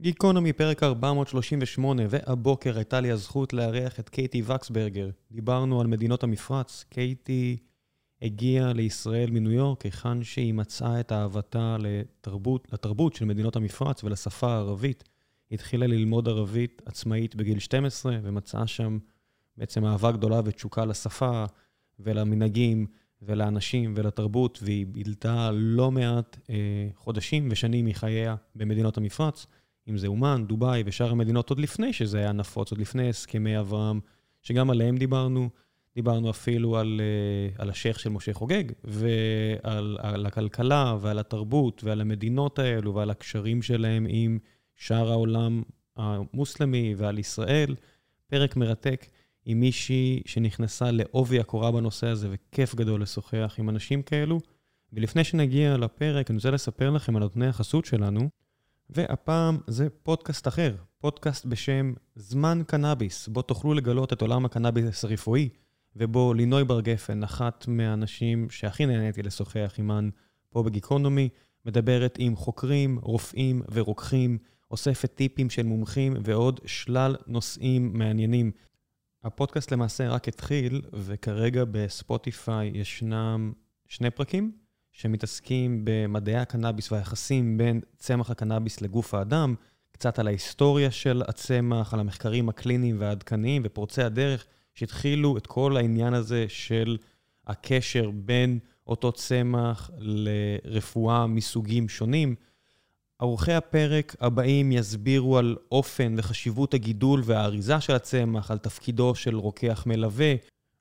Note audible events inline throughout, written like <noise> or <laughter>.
גיקונומי, פרק 438, והבוקר הייתה לי הזכות לארח את קייטי וקסברגר. דיברנו על מדינות המפרץ. קייטי הגיעה לישראל מניו יורק, היכן שהיא מצאה את אהבתה לתרבות, לתרבות של מדינות המפרץ ולשפה הערבית. היא התחילה ללמוד ערבית עצמאית בגיל 12, ומצאה שם בעצם אהבה גדולה ותשוקה לשפה ולמנהגים ולאנשים ולתרבות, והיא בילתה לא מעט אה, חודשים ושנים מחייה במדינות המפרץ. אם זה אומן, דובאי ושאר המדינות, עוד לפני שזה היה נפוץ, עוד לפני הסכמי אברהם, שגם עליהם דיברנו. דיברנו אפילו על, uh, על השייח של משה חוגג, ועל על הכלכלה ועל התרבות ועל המדינות האלו ועל הקשרים שלהם עם שאר העולם המוסלמי ועל ישראל. פרק מרתק עם מישהי שנכנסה לעובי הקורה בנושא הזה, וכיף גדול לשוחח עם אנשים כאלו. ולפני שנגיע לפרק, אני רוצה לספר לכם על נותני החסות שלנו. והפעם זה פודקאסט אחר, פודקאסט בשם זמן קנאביס, בו תוכלו לגלות את עולם הקנאביס הרפואי, ובו לינוי בר גפן, אחת מהאנשים שהכי נהניתי לשוחח עימן פה בגיקונומי, מדברת עם חוקרים, רופאים ורוקחים, אוספת טיפים של מומחים ועוד שלל נושאים מעניינים. הפודקאסט למעשה רק התחיל, וכרגע בספוטיפיי ישנם שני פרקים. שמתעסקים במדעי הקנאביס והיחסים בין צמח הקנאביס לגוף האדם, קצת על ההיסטוריה של הצמח, על המחקרים הקליניים והעדכניים ופורצי הדרך שהתחילו את כל העניין הזה של הקשר בין אותו צמח לרפואה מסוגים שונים. עורכי הפרק הבאים יסבירו על אופן וחשיבות הגידול והאריזה של הצמח, על תפקידו של רוקח מלווה,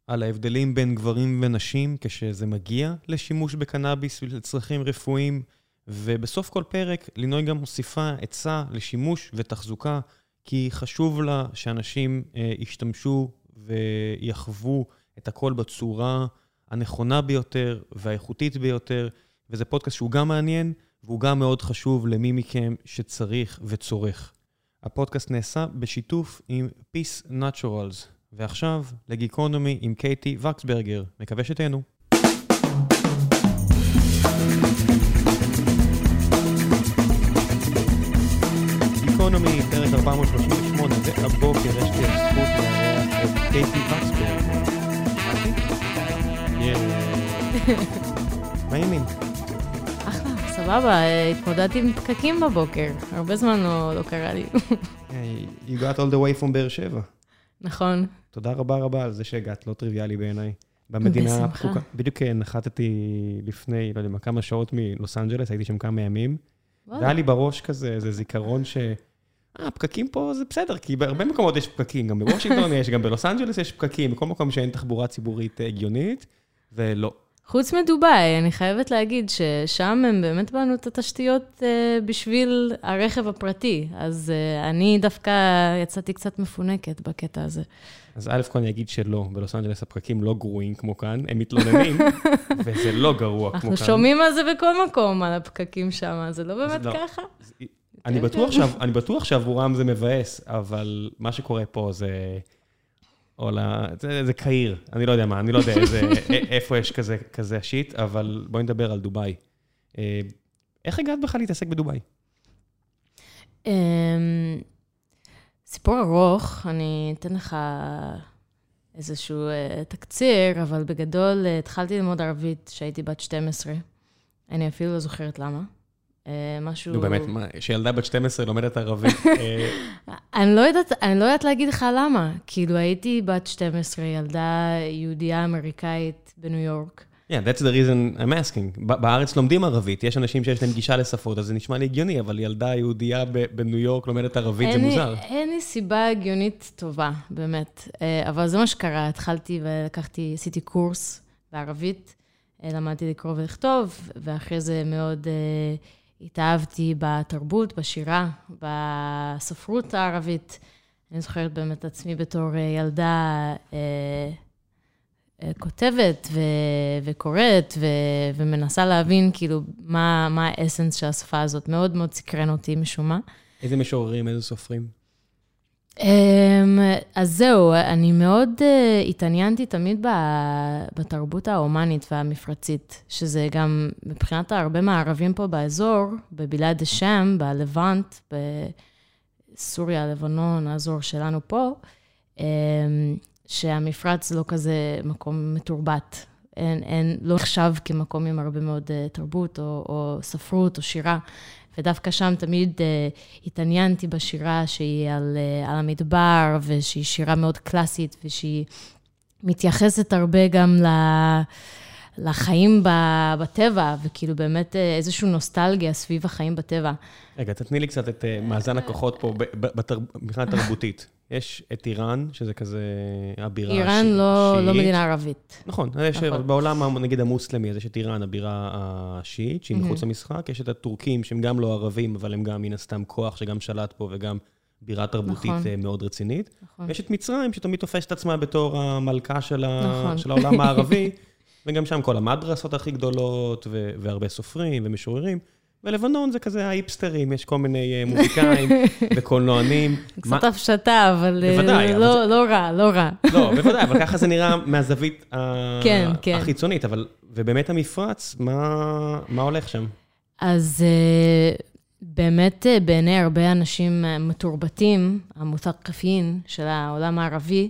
על ההבדלים בין גברים ונשים כשזה מגיע לשימוש בקנאביס לצרכים רפואיים, ובסוף כל פרק לינוי גם מוסיפה עצה לשימוש ותחזוקה, כי חשוב לה שאנשים אה, ישתמשו ויחוו את הכל בצורה הנכונה ביותר והאיכותית ביותר, וזה פודקאסט שהוא גם מעניין והוא גם מאוד חשוב למי מכם שצריך וצורך. הפודקאסט נעשה בשיתוף עם Peace Naturals. ועכשיו לגיקונומי עם קייטי וקסברגר. מקווה שתהנו. גיקונומי, פרק 438, והבוקר יש לי הזכות לארח את קייטי וקסברגר. <laughs> מה העניינים? אחלה, סבבה, התמודדתי עם פקקים בבוקר, הרבה זמן לא, לא קרה לי. you got all the way from באר שבע. נכון. תודה רבה רבה על זה שהגעת, לא טריוויאלי בעיניי. במדינה הפקוקה. בדיוק נחתתי לפני, לא יודע מה, כמה שעות מלוס אנג'לס, הייתי שם כמה ימים. והיה לי בראש כזה, איזה זיכרון ש... אה, פקקים פה זה בסדר, כי בהרבה מקומות יש פקקים, גם בוושינגטון יש, גם בלוס אנג'לס יש פקקים, בכל מקום שאין תחבורה ציבורית הגיונית, ולא. חוץ מדובאי, אני חייבת להגיד ששם הם באמת בנו את התשתיות uh, בשביל הרכב הפרטי, אז uh, אני דווקא יצאתי קצת מפונקת בקטע הזה. אז א' כל אני אגיד שלא, בלוס אנג'לס הפקקים לא גרועים כמו כאן, הם מתלוננים, <laughs> וזה לא גרוע כמו כאן. אנחנו שומעים על זה בכל מקום, על הפקקים שם, זה לא באמת לא. ככה? אני, כן, בטוח כן. אני בטוח שעבורם זה מבאס, אבל מה שקורה פה זה... או ל... זה, זה קהיר, אני לא יודע מה, אני לא יודע איזה, <laughs> איפה יש כזה, כזה שיט, אבל בואי נדבר על דובאי. אה, איך הגעת בכלל להתעסק בדובאי? אמ, סיפור ארוך, אני אתן לך איזשהו אה, תקציר, אבל בגדול אה, התחלתי ללמוד ערבית כשהייתי בת 12. אני אפילו לא זוכרת למה. אה, משהו... נו באמת, שילדה בת 12 לומדת ערבית. <laughs> אה, אני לא יודעת, אני לא יודעת להגיד לך למה. כאילו, הייתי בת 12, ילדה יהודייה אמריקאית בניו יורק. Yeah, that's the reason I'm asking. בארץ לומדים ערבית, יש אנשים שיש להם גישה לשפות, אז זה נשמע לי הגיוני, אבל ילדה יהודייה בניו יורק לומדת ערבית, זה מוזר. אין לי סיבה הגיונית טובה, באמת. אה, אבל זה מה שקרה, התחלתי ולקחתי, עשיתי קורס בערבית, למדתי לקרוא ולכתוב, ואחרי זה מאוד... התאהבתי בתרבות, בשירה, בספרות הערבית. אני זוכרת באמת עצמי בתור אה, ילדה אה, אה, כותבת ו- וקוראת ו- ומנסה להבין כאילו מה, מה האסנס של השפה הזאת. מאוד מאוד סקרן אותי משום מה. איזה משוררים, איזה סופרים? אמ, אז זהו, אני מאוד uh, התעניינתי תמיד בתרבות ההומנית והמפרצית, שזה גם מבחינת הרבה מהערבים פה באזור, בבלעד השם, בלבנט, סוריה, לבנון, האזור שלנו פה, שהמפרץ לא כזה מקום מתורבת. אין, אין, לא נחשב כמקום עם הרבה מאוד תרבות, או, או ספרות, או שירה. ודווקא שם תמיד uh, התעניינתי בשירה שהיא על, uh, על המדבר, ושהיא שירה מאוד קלאסית, ושהיא מתייחסת הרבה גם ל... לחיים בטבע, וכאילו באמת אה, איזושהי נוסטלגיה סביב החיים בטבע. רגע, תתני לי קצת את מאזן הכוחות פה מבחינה תרבותית. יש את איראן, שזה כזה הבירה השיעית. איראן לא, לא מדינה ערבית. נכון, יש נכון. בעולם, נגיד המוסלמי, אז יש את איראן, הבירה השיעית, שהיא מחוץ למשחק. יש את הטורקים, שהם גם לא ערבים, אבל הם גם מן הסתם כוח שגם שלט פה וגם בירה תרבותית נכון. אה, מאוד רצינית. נכון. ויש את מצרים, שתמיד תופסת עצמה בתור המלכה של, נכון. ה... של העולם הערבי, <laughs> וגם שם כל המדרסות הכי גדולות, והרבה סופרים ומשוררים. ולבנון זה כזה האיפסטרים, יש כל מיני אה, מוזיקאים <laughs> וקולנוענים. קצת הפשטה, אבל אה, לא, לא רע, לא רע. לא, בוודאי, אבל ככה זה נראה מהזווית <laughs> כן, כן. החיצונית. אבל, ובאמת המפרץ, מה הולך שם? אז אה, באמת, בעיני הרבה אנשים מתורבתים, המותקפים של העולם הערבי,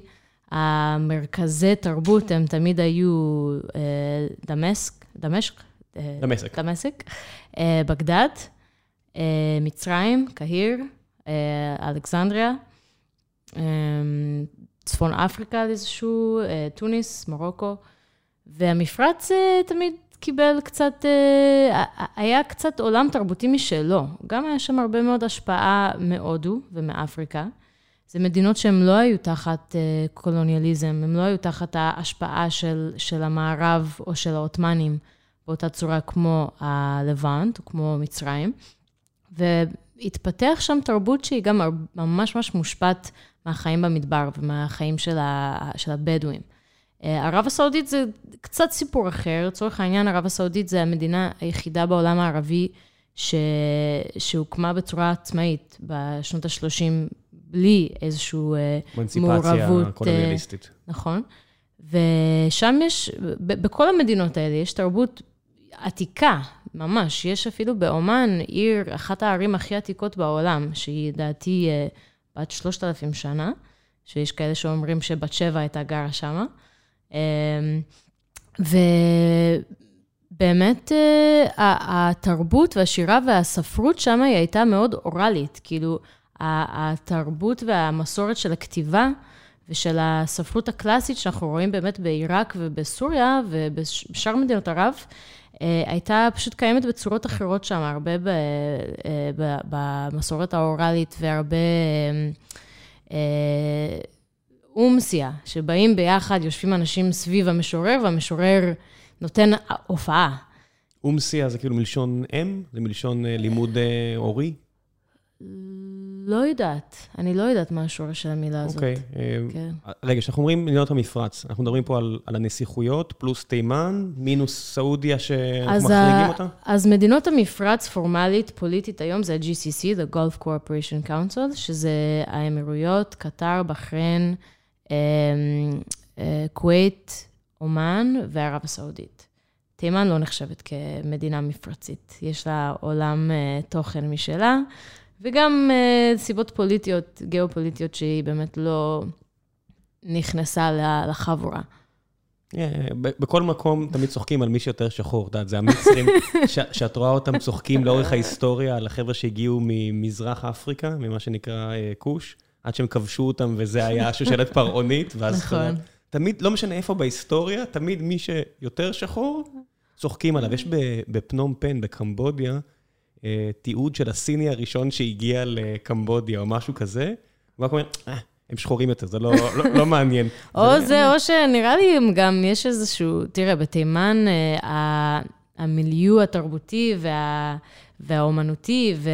המרכזי תרבות הם תמיד היו דמשק, דמשק? דמשק. דמשק, בגדד, אה, מצרים, קהיר, אה, אלכסנדריה, צפון אפריקה איזשהו, טוניס, מרוקו, והמפרץ תמיד קיבל קצת, היה קצת עולם תרבותי משלו. גם היה שם הרבה מאוד השפעה מהודו ומאפריקה. זה מדינות שהן לא היו תחת קולוניאליזם, הן לא היו תחת ההשפעה של, של המערב או של העות'מאנים. באותה צורה כמו הלבנט, או כמו מצרים, והתפתח שם תרבות שהיא גם ממש ממש מושפעת מהחיים במדבר ומהחיים של, ה, של הבדואים. אה, ערב הסעודית זה קצת סיפור אחר. לצורך העניין, ערב הסעודית זה המדינה היחידה בעולם הערבי ש... שהוקמה בצורה עצמאית בשנות ה-30, בלי איזושהי אה, מעורבות... מנציפציה קולוניאליסטית. נכון. ושם יש, בכל המדינות האלה יש תרבות עתיקה, ממש. יש אפילו באומן עיר, אחת הערים הכי עתיקות בעולם, שהיא לדעתי אה, בת 3,000 שנה, שיש כאלה שאומרים שבת שבע הייתה גרה שמה. אמ, ובאמת אה, התרבות והשירה והספרות שם היא הייתה מאוד אוראלית. כאילו, התרבות והמסורת של הכתיבה ושל הספרות הקלאסית שאנחנו רואים באמת בעיראק ובסוריה ובשאר מדינות ערב, הייתה פשוט קיימת בצורות אחרות שם, הרבה אה, במסורת האוראלית והרבה אה, אומסיה, שבאים ביחד, יושבים אנשים סביב המשורר, והמשורר נותן הופעה. אומסיה זה כאילו מלשון אם? זה מלשון לימוד הורי? לא יודעת. אני לא יודעת מה השורש של המילה הזאת. אוקיי. כן. רגע, כשאנחנו אומרים מדינות המפרץ, אנחנו מדברים פה על, הנסיכויות, פלוס תימן, מינוס סעודיה שאנחנו מחריגים אותה? אז מדינות המפרץ פורמלית, פוליטית היום, זה ה-GCC, The Gulf Cooperation Council, שזה האמירויות, קטר, בחריין, כווית, אומן וערב הסעודית. תימן לא נחשבת כמדינה מפרצית. יש לה עולם תוכן משלה. וגם uh, סיבות פוליטיות, גיאופוליטיות, שהיא באמת לא נכנסה לחבורה. Yeah, בכל מקום תמיד צוחקים על מי שיותר שחור, את יודעת, זה המצרים, <laughs> שאת רואה אותם צוחקים לאורך ההיסטוריה על החבר'ה שהגיעו ממזרח אפריקה, ממה שנקרא uh, כוש, עד שהם כבשו אותם וזה היה שושלת פרעונית, ואז נכון. תמיד, לא משנה איפה בהיסטוריה, תמיד מי שיותר שחור, צוחקים עליו. יש בפנום פן, בקמבודיה, אה, תיעוד של הסיני הראשון שהגיע לקמבודיה או משהו כזה, הוא רק אומר, אה, הם שחורים יותר, זה לא, לא, לא מעניין. או זה, זה, או שנראה לי גם יש איזשהו, תראה, בתימן אה, המיליו התרבותי וה, והאומנותי ו,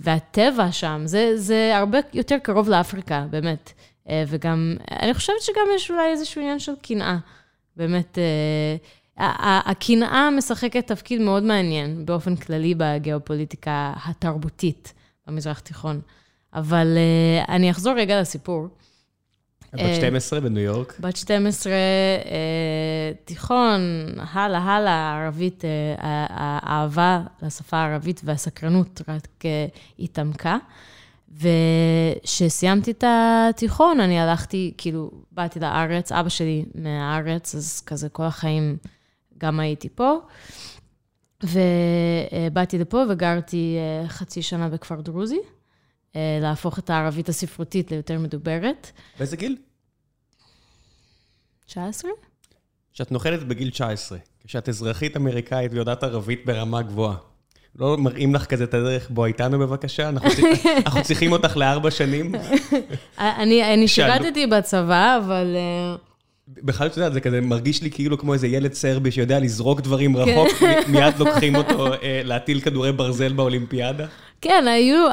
והטבע שם, זה, זה הרבה יותר קרוב לאפריקה, באמת. אה, וגם, אני חושבת שגם יש אולי איזשהו עניין של קנאה. באמת, אה, הקנאה משחקת תפקיד מאוד מעניין באופן כללי בגיאופוליטיקה התרבותית במזרח התיכון. אבל uh, אני אחזור רגע לסיפור. בת 12 uh, בניו יורק. בת 12, uh, תיכון, הלאה, הלאה, ערבית, האהבה לשפה הערבית והסקרנות רק התעמקה. וכשסיימתי את התיכון, אני הלכתי, כאילו, באתי לארץ, אבא שלי מהארץ, אז כזה כל החיים גם הייתי פה. ובאתי לפה וגרתי אה, חצי שנה בכפר דרוזי, אה, להפוך את הערבית הספרותית ליותר מדוברת. באיזה גיל? 19? שאת נוחלת בגיל 19, כשאת אזרחית אמריקאית ויודעת ערבית ברמה גבוהה. לא מראים לך כזה את הדרך, בוא איתנו בבקשה, אנחנו, צריכים, <laughs> אנחנו צריכים אותך לארבע שנים. אני, אני שירתתי בצבא, אבל... אה, בכלל, את יודעת, זה כזה מרגיש לי כאילו כמו איזה ילד סרבי שיודע לזרוק דברים רחוק, כן. מיד לוקחים אותו אה, להטיל כדורי ברזל באולימפיאדה. כן, היו,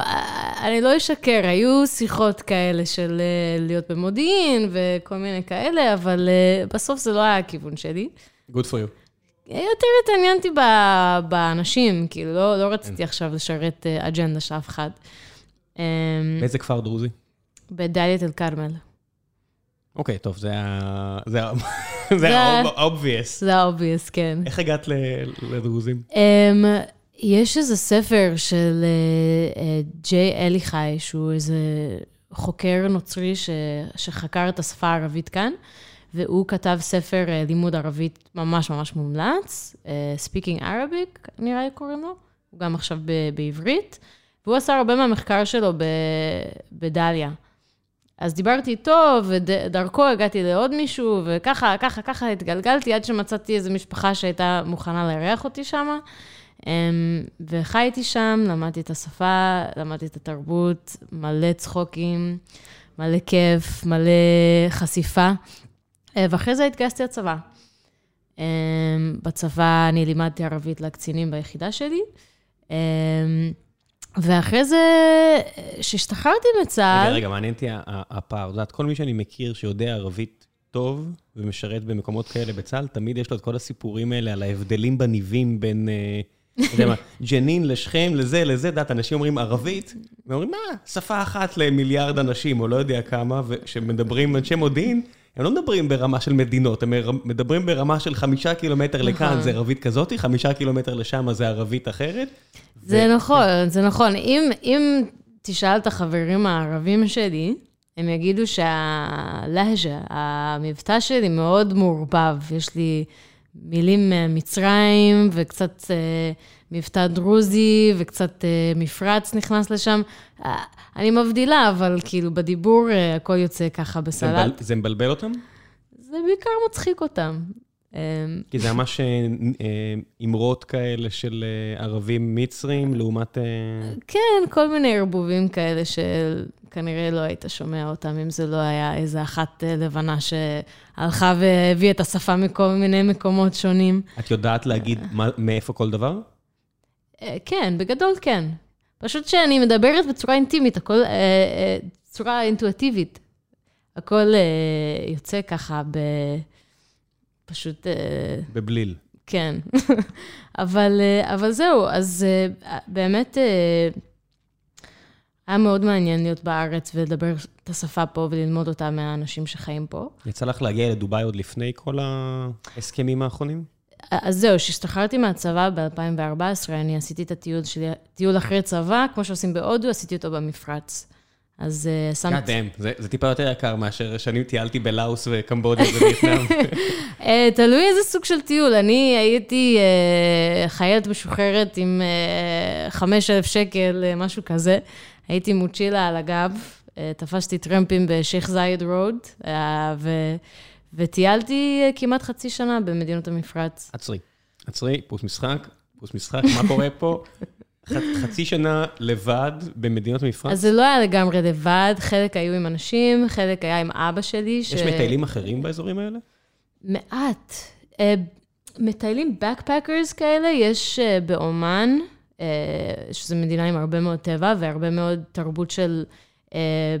אני לא אשקר, היו שיחות כאלה של אה, להיות במודיעין וכל מיני כאלה, אבל בסוף זה לא היה הכיוון שלי. Good for you. יותר התעניינתי באנשים, כאילו, לא, לא רציתי כן. עכשיו לשרת אה, אג'נדה של אף אחד. אמ, באיזה כפר דרוזי? בדאלית אל-כרמל. אוקיי, טוב, זה ה... זה ה-obvious. <laughs> זה ה-obvious, כן. איך הגעת לדרוזים? אמ, יש איזה ספר של אה, אה, ג'יי אלי חי, שהוא איזה חוקר נוצרי שחקר את השפה הערבית כאן. והוא כתב ספר אה, לימוד ערבית ממש ממש מומלץ, Speaking Arabic, נראה לי קוראים לו, הוא גם עכשיו בעברית, והוא עשה הרבה מהמחקר שלו בדליה. אז דיברתי איתו, ודרכו הגעתי לעוד מישהו, וככה, ככה, ככה התגלגלתי עד שמצאתי איזו משפחה שהייתה מוכנה לארח אותי שם. אמ, וחייתי שם, למדתי את השפה, למדתי את התרבות, מלא צחוקים, מלא כיף, מלא חשיפה. אה, ואחרי זה התגייסתי לצבא. אה, בצבא אני לימדתי ערבית לקצינים ביחידה שלי. אה, ואחרי זה, כשהשתחררתי מצה"ל... רגע, רגע, מעניין אותי הפער. את יודעת, כל מי שאני מכיר שיודע ערבית טוב ומשרת במקומות כאלה בצה"ל, תמיד יש לו את כל הסיפורים האלה על ההבדלים בניבים בין, אתה יודע מה, <laughs> ג'נין לשכם, לזה, לזה, את יודעת, אנשים אומרים ערבית, ואומרים, מה, שפה אחת למיליארד אנשים, או לא יודע כמה, וכשמדברים אנשי מודיעין, הם לא מדברים ברמה של מדינות, הם מדברים ברמה של חמישה קילומטר לכאן נכון. זה ערבית כזאת, חמישה קילומטר לשם זה ערבית אחרת. זה נכון, זה נכון. אם תשאל את החברים הערבים שלי, הם יגידו שהלהג'ה, המבטא שלי מאוד מעורבב. יש לי מילים ממצרים וקצת אה, מבטא דרוזי וקצת אה, מפרץ נכנס לשם. אה, אני מבדילה, אבל כאילו בדיבור הכל יוצא ככה בסלט. זה מבלבל אותם? זה בעיקר מצחיק אותם. כי זה ממש אמרות כאלה של ערבים מצרים לעומת... כן, כל מיני ערבובים כאלה שכנראה לא היית שומע אותם, אם זה לא היה איזה אחת לבנה שהלכה והביאה את השפה מכל מיני מקומות שונים. את יודעת להגיד מאיפה כל דבר? אה, כן, בגדול כן. פשוט שאני מדברת בצורה אינטימית, הכל, בצורה אה, אה, אינטואטיבית. הכל יוצא ככה ב... פשוט... בבליל. כן. <laughs> אבל, אבל זהו, אז באמת היה מאוד מעניין להיות בארץ ולדבר את השפה פה וללמוד אותה מהאנשים שחיים פה. יצא לך להגיע לדובאי עוד לפני כל ההסכמים האחרונים? אז זהו, כשהשתחררתי מהצבא ב-2014, אני עשיתי את הטיול שלי, טיול אחרי צבא, כמו שעושים בהודו, עשיתי אותו במפרץ. אז uh, שמתי... God damn, זה, זה טיפה יותר יקר מאשר שאני טיילתי בלאוס וקמבודיה ווייטנאם. uh, <laughs> תלוי איזה סוג של טיול. אני הייתי uh, חיילת משוחררת עם uh, 5,000 שקל, uh, משהו כזה. הייתי מוצ'ילה על הגב, uh, תפשתי טרמפים בשייח' זייד רוד, uh, ו... וטיילתי אה, כמעט חצי שנה במדינות המפרץ. עצרי, עצרי, פוס משחק, פוס משחק, מה קורה פה? <laughs> חצי שנה לבד במדינות המפרץ? אז זה לא היה לגמרי לבד, חלק היו עם אנשים, חלק היה עם אבא שלי. יש ש... מטיילים אחרים באזורים האלה? מעט. Uh, מטיילים backpackers כאלה, יש uh, באומן, uh, שזו מדינה עם הרבה מאוד טבע והרבה מאוד תרבות של...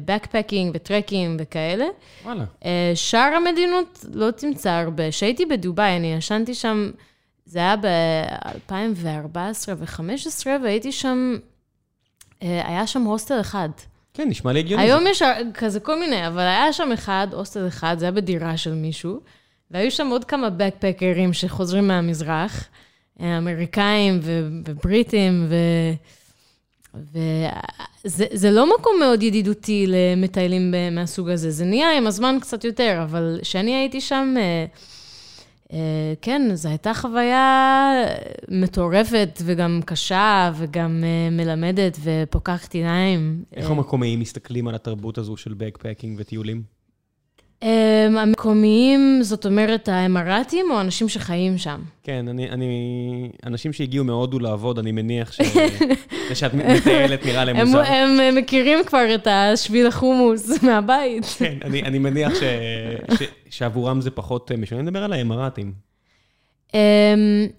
בקפקינג וטרקינג וכאלה. וואלה. אה, שאר המדינות לא תמצא הרבה. כשהייתי בדובאי, אני ישנתי שם, זה היה ב-2014 ו-2015, והייתי שם, אה, היה שם הוסטל אחד. כן, נשמע לי הגיוני. היום יש כזה כל מיני, אבל היה שם אחד, הוסטל אחד, זה היה בדירה של מישהו, והיו שם עוד כמה בקפקרים שחוזרים מהמזרח, אה, אמריקאים ובריטים, ו... וזה לא מקום מאוד ידידותי למטיילים מהסוג הזה, זה נהיה עם הזמן קצת יותר, אבל כשאני הייתי שם, אה, אה, כן, זו הייתה חוויה מטורפת וגם קשה וגם אה, מלמדת ופוקחת עיניים. איך המקומיים מסתכלים על התרבות הזו של בקפקינג וטיולים? המקומיים, זאת אומרת, האמרתים או אנשים שחיים שם? כן, אני, אני, אנשים שהגיעו מהודו לעבוד, אני מניח ש... <laughs> שאת מטיילת נראה להם מוזר. הם, הם מכירים כבר את השביל החומוס <laughs> מהבית. כן, אני, אני מניח ש, ש, שעבורם זה פחות אה, משנה. אני מדבר על האמרתים.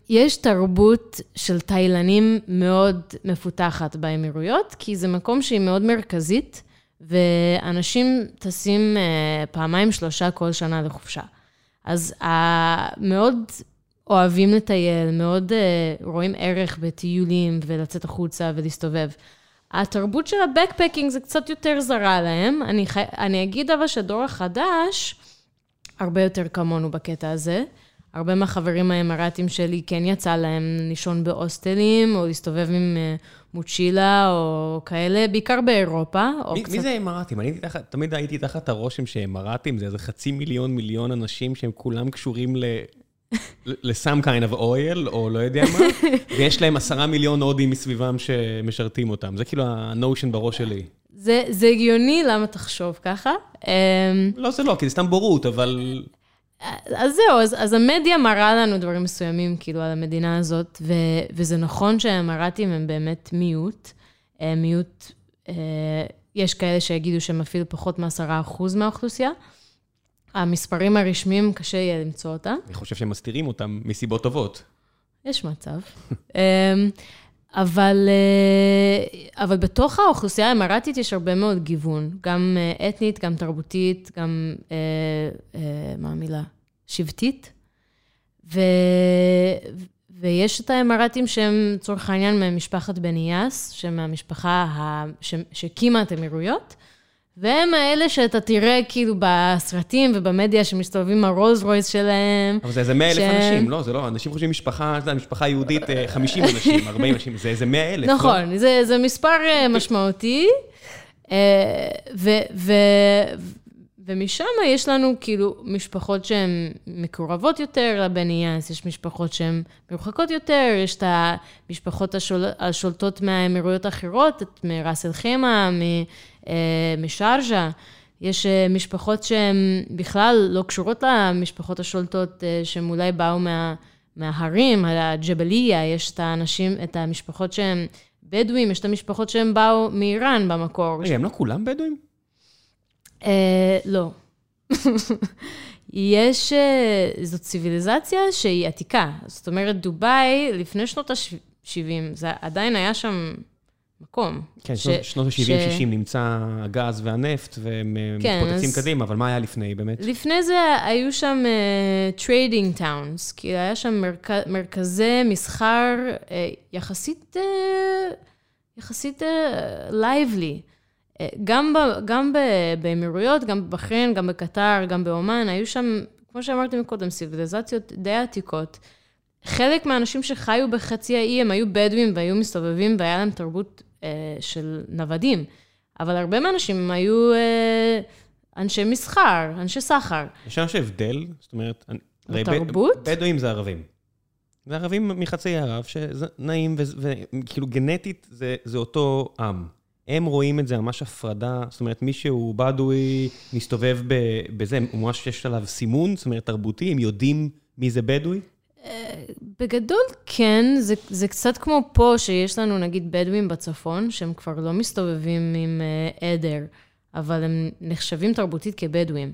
יש תרבות של תאילנים מאוד מפותחת באמירויות, כי זה מקום שהיא מאוד מרכזית. ואנשים טסים אה, פעמיים, שלושה כל שנה לחופשה. אז מאוד אוהבים לטייל, מאוד אה, רואים ערך בטיולים ולצאת החוצה ולהסתובב. התרבות של הבקפקינג זה קצת יותר זרה להם. אני, חי... אני אגיד אבל שהדור החדש הרבה יותר כמונו בקטע הזה. הרבה מהחברים האמרטים שלי כן יצא להם לישון בהוסטלים, או להסתובב עם אה, מוצ'ילה או כאלה, בעיקר באירופה. מי, קצת... מי זה אמרטים? אני תחת, תמיד הייתי תחת הרושם שאמרטים זה איזה חצי מיליון מיליון אנשים שהם כולם קשורים ל... ל-some kind of oil, או לא יודע מה, <laughs> ויש להם עשרה מיליון הודים מסביבם שמשרתים אותם. זה כאילו הנושן בראש שלי. זה, זה הגיוני, למה תחשוב ככה? אמ, לא, זה לא, כי זה סתם בורות, אבל... אז זהו, אז, אז המדיה מראה לנו דברים מסוימים, כאילו, על המדינה הזאת, ו, וזה נכון שהאמרטים הם באמת מיעוט. הם מיעוט, אה, יש כאלה שיגידו שהם אפילו פחות מ-10% מהאוכלוסייה. המספרים הרשמיים, קשה יהיה למצוא אותם. אני חושב שהם מסתירים אותם מסיבות טובות. יש מצב. <laughs> אבל, אה, אבל בתוך האוכלוסייה האמרתית יש הרבה מאוד גיוון, גם אה, אתנית, גם תרבותית, גם, אה, אה, מה המילה? שבטית. ו, ויש את האמרתים שהם, לצורך העניין, ממשפחת בן איאס, שהם מהמשפחה שהקימה את האמירויות. והם האלה שאתה תראה כאילו בסרטים ובמדיה שמסתובבים הרולס רויס שלהם. אבל זה איזה 100 אלף אנשים, לא, זה לא, אנשים חושבים משפחה, זה משפחה יהודית, 50 אה, אנשים, <laughs> 40 אנשים, זה איזה 100 אלף. לא? נכון, לא? זה, זה מספר אה, משמעותי. אה, ו, ו, ומשם יש לנו כאילו משפחות שהן מקורבות יותר לבן איאס, יש משפחות שהן מרוחקות יותר, יש את המשפחות השול, השולטות מהאמירויות האחרות, מראס אל חימה, אה, משארג'ה. יש אה, משפחות שהן בכלל לא קשורות למשפחות השולטות, אה, שהן אולי באו מה, מההרים, הג'בליה, יש את האנשים, את המשפחות שהן בדואים, יש את המשפחות שהן באו מאיראן במקור. רגע, הם לא כולם בדואים? אה, לא. <laughs> יש, זאת ציוויליזציה שהיא עתיקה. זאת אומרת, דובאי, לפני שנות ה-70, זה עדיין היה שם מקום. כן, ש... שנות ה-70-60 ש... נמצא הגז והנפט, והם כן, מתפוצצים אז... קדימה, אבל מה היה לפני באמת? לפני זה היו שם trading uh, towns, כי היה שם מרכ... מרכזי מסחר uh, יחסית, uh, יחסית lively. Uh, uh, גם, ב, גם ב, באמירויות, גם בבחריין, גם בקטר, גם באומן, היו שם, כמו שאמרתי מקודם, סיביליזציות די עתיקות. חלק מהאנשים שחיו בחצי האי, הם היו בדואים והיו מסתובבים והיה להם תרבות אה, של נוודים, אבל הרבה מהאנשים היו אה, אנשי מסחר, אנשי סחר. יש ממש הבדל, זאת אומרת... בתרבות? בדואים זה ערבים. זה ערבים מחצי ערב, שזה נעים, וכאילו גנטית זה, זה אותו עם. הם רואים את זה ממש הפרדה, זאת אומרת, מי שהוא בדואי, מסתובב בזה, הוא ממש יש עליו סימון, זאת אומרת, תרבותי, הם יודעים מי זה בדואי? בגדול כן, זה, זה קצת כמו פה, שיש לנו נגיד בדואים בצפון, שהם כבר לא מסתובבים עם uh, עדר, אבל הם נחשבים תרבותית כבדואים.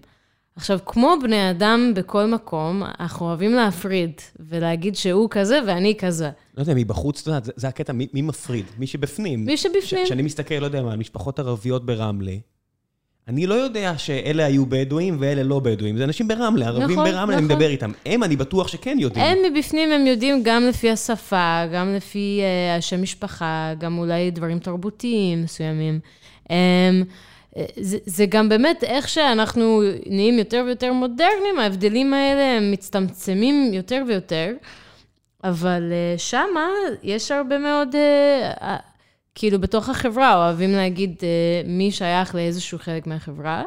עכשיו, כמו בני אדם בכל מקום, אנחנו אוהבים להפריד ולהגיד שהוא כזה ואני כזה. לא יודע, מבחוץ, אתה יודע, זה, זה הקטע, מי, מי מפריד? מי שבפנים. מי שבפנים. כשאני מסתכל, לא יודע מה, על משפחות ערביות ברמלה, אני לא יודע שאלה היו בדואים ואלה לא בדואים, זה אנשים ברמלה, ערבים נכון, ברמלה, נכון. אני מדבר איתם. הם, אני בטוח שכן יודעים. הם מבפנים, הם יודעים גם לפי השפה, גם לפי uh, השם משפחה, גם אולי דברים תרבותיים מסוימים. Um, זה, זה גם באמת איך שאנחנו נהיים יותר ויותר מודרניים, ההבדלים האלה הם מצטמצמים יותר ויותר, אבל uh, שמה יש הרבה מאוד... Uh, כאילו בתוך החברה אוהבים להגיד אה, מי שייך לאיזשהו חלק מהחברה,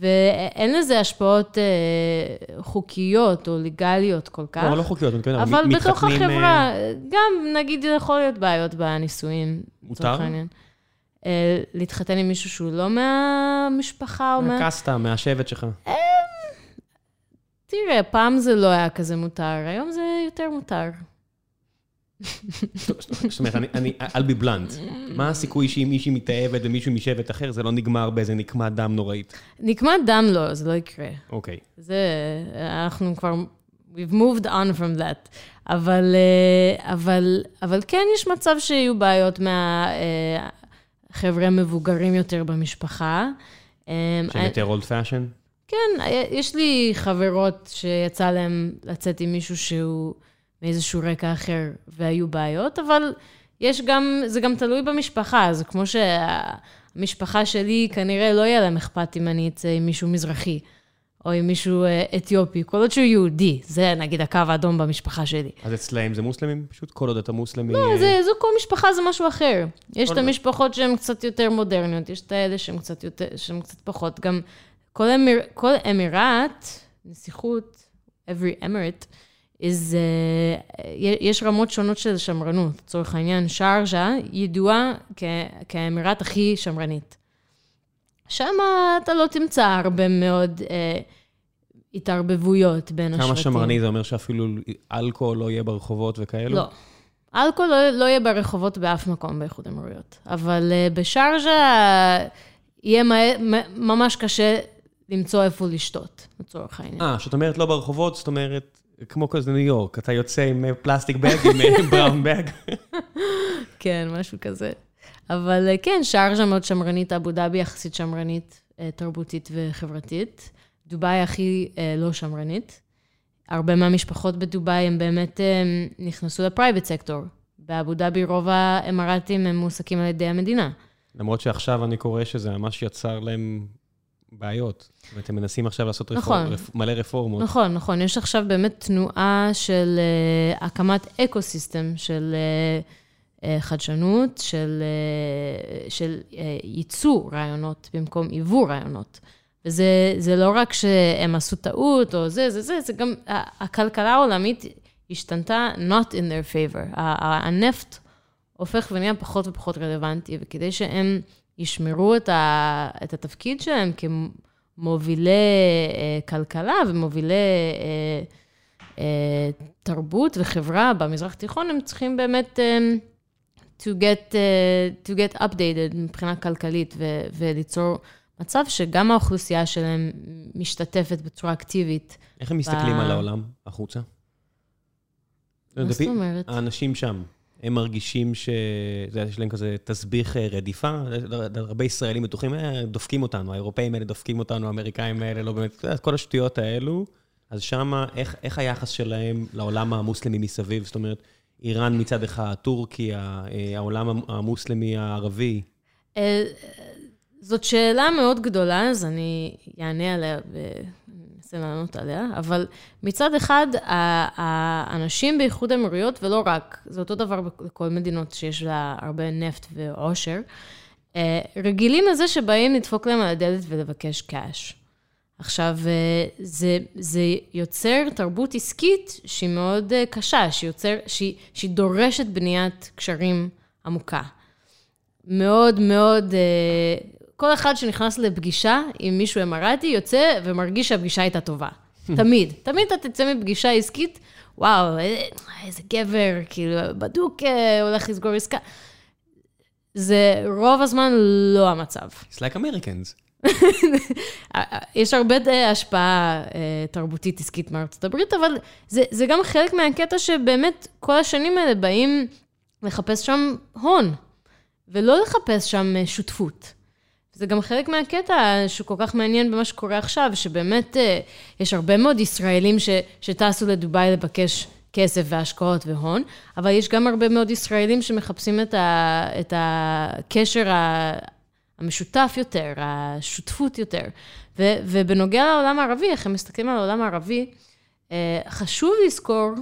ואין לזה השפעות אה, חוקיות או לגליות כל כך. לא, לא חוקיות, אני מתכוון, אבל מתחתנים, בתוך החברה, אה, גם נגיד יכול להיות בעיות בנישואים. מותר? אה, להתחתן עם מישהו שהוא לא מהמשפחה או מה... מהקסטה, מהשבט שלך. תראה, פעם זה לא היה כזה מותר, היום זה יותר מותר. זאת אומרת, אני, I'll be blunt. מה הסיכוי שאם מישהי מתאהבת ומישהו משבט אחר, זה לא נגמר באיזה נקמת דם נוראית? נקמת דם לא, זה לא יקרה. אוקיי. זה, אנחנו כבר, we've moved on from that. אבל, אה, אבל, אבל כן יש מצב שיהיו בעיות מהחבר'ה המבוגרים יותר במשפחה. אה, שהם יותר old fashion? כן, יש לי חברות שיצא להן לצאת עם מישהו שהוא מאיזשהו רקע אחר והיו בעיות, אבל יש גם, זה גם תלוי במשפחה, זה כמו שהמשפחה שלי, כנראה לא יהיה להם אכפת אם אני אצא עם מישהו מזרחי. או עם מישהו אה, אתיופי, כל עוד שהוא יהודי, זה נגיד הקו האדום במשפחה שלי. אז אצלהם זה מוסלמים? פשוט כל עוד אתה מוסלמי... לא, אה, זה, זו כל משפחה זה משהו אחר. יש את המשפחות שהן קצת יותר מודרניות, יש את האלה שהן קצת, יותר, שהן קצת פחות. גם כל, אמיר, כל אמירט, נסיכות, every emirate, is, uh, יש רמות שונות של שמרנות. לצורך העניין, שארג'ה ידועה כ- כאמירט הכי שמרנית. שם אתה לא תמצא הרבה מאוד אה, התערבבויות בין השבטים. כמה שמרני זה אומר שאפילו אלכוהול לא יהיה ברחובות וכאלו? לא. אלכוהול לא, לא יהיה ברחובות באף מקום באיחוד האמירויות. אבל uh, בשארג'ה יהיה מה, ממש קשה למצוא איפה לשתות, לצורך העניין. אה, שאת אומרת לא ברחובות, זאת אומרת, כמו כזה ניו יורק, אתה יוצא עם אה, פלסטיק בג, עם אה, <laughs> בראון בג. כן, משהו כזה. אבל uh, כן, שארג'ה מאוד שמרנית, אבו דאבי יחסית שמרנית, uh, תרבותית וחברתית. דובאי הכי uh, לא שמרנית. הרבה מהמשפחות בדובאי הם באמת um, נכנסו ל private sector. באבו דאבי רוב האמירתים הם מועסקים על ידי המדינה. למרות שעכשיו אני קורא שזה ממש יצר להם בעיות. זאת אומרת, הם מנסים עכשיו לעשות רפור- נכון. רפ- מלא רפורמות. נכון, נכון. יש עכשיו באמת תנועה של uh, הקמת ecosystem של uh, חדשנות, של, uh, של uh, ייצוא רעיונות במקום ייבוא רעיונות. וזה זה לא רק שהם עשו טעות או זה, זה, זה, זה גם, הכלכלה העולמית השתנתה not in their favor. הנפט הופך ונהיה פחות ופחות רלוונטי, וכדי שהם ישמרו את, ה, את התפקיד שלהם כמובילי אה, כלכלה ומובילי אה, אה, תרבות וחברה במזרח התיכון, הם צריכים באמת אה, to, get, אה, to get updated מבחינה כלכלית ו, וליצור מצב שגם האוכלוסייה שלהם משתתפת בצורה אקטיבית. איך הם מסתכלים ב- על העולם החוצה? מה זאת אומרת? האנשים שם, הם מרגישים ש... יש להם כזה תסביך אה, רדיפה? הרבה ישראלים בטוחים, "אה, דופקים אותנו, האירופאים האלה דופקים אותנו, האמריקאים האלה, לא באמת, כל השטויות האלו. אז שמה, איך, איך היחס שלהם לעולם המוסלמי מסביב? זאת אומרת, איראן מצד אחד, טורקיה, אה, העולם המוסלמי הערבי. אה, זאת שאלה מאוד גדולה, אז אני אענה עליה ואנסה לענות עליה, אבל מצד אחד, האנשים באיחוד האמירויות, ולא רק, זה אותו דבר בכל מדינות שיש לה הרבה נפט ועושר, אה, רגילים לזה שבאים לדפוק להם על הדלת ולבקש קאש. עכשיו, אה, זה, זה יוצר תרבות עסקית שהיא מאוד אה, קשה, שהיא, יוצר, שהיא, שהיא דורשת בניית קשרים עמוקה. מאוד מאוד, אה, כל אחד שנכנס לפגישה עם מישהו אמרתי, יוצא ומרגיש שהפגישה הייתה טובה. <laughs> תמיד. תמיד אתה תצא מפגישה עסקית, וואו, איזה גבר, כאילו, בדוק הולך לסגור עסקה. זה רוב הזמן לא המצב. It's like Americans. <laughs> יש הרבה אה, השפעה אה, תרבותית עסקית מארצות הברית, אבל זה, זה גם חלק מהקטע שבאמת כל השנים האלה באים לחפש שם הון, ולא לחפש שם אה, שותפות. זה גם חלק מהקטע שכל כך מעניין במה שקורה עכשיו, שבאמת אה, יש הרבה מאוד ישראלים ש, שטסו לדובאי לבקש כסף והשקעות והון, אבל יש גם הרבה מאוד ישראלים שמחפשים את, ה, את הקשר ה, המשותף יותר, השותפות יותר. ו, ובנוגע לעולם הערבי, איך הם מסתכלים על העולם הערבי, אה, חשוב לזכור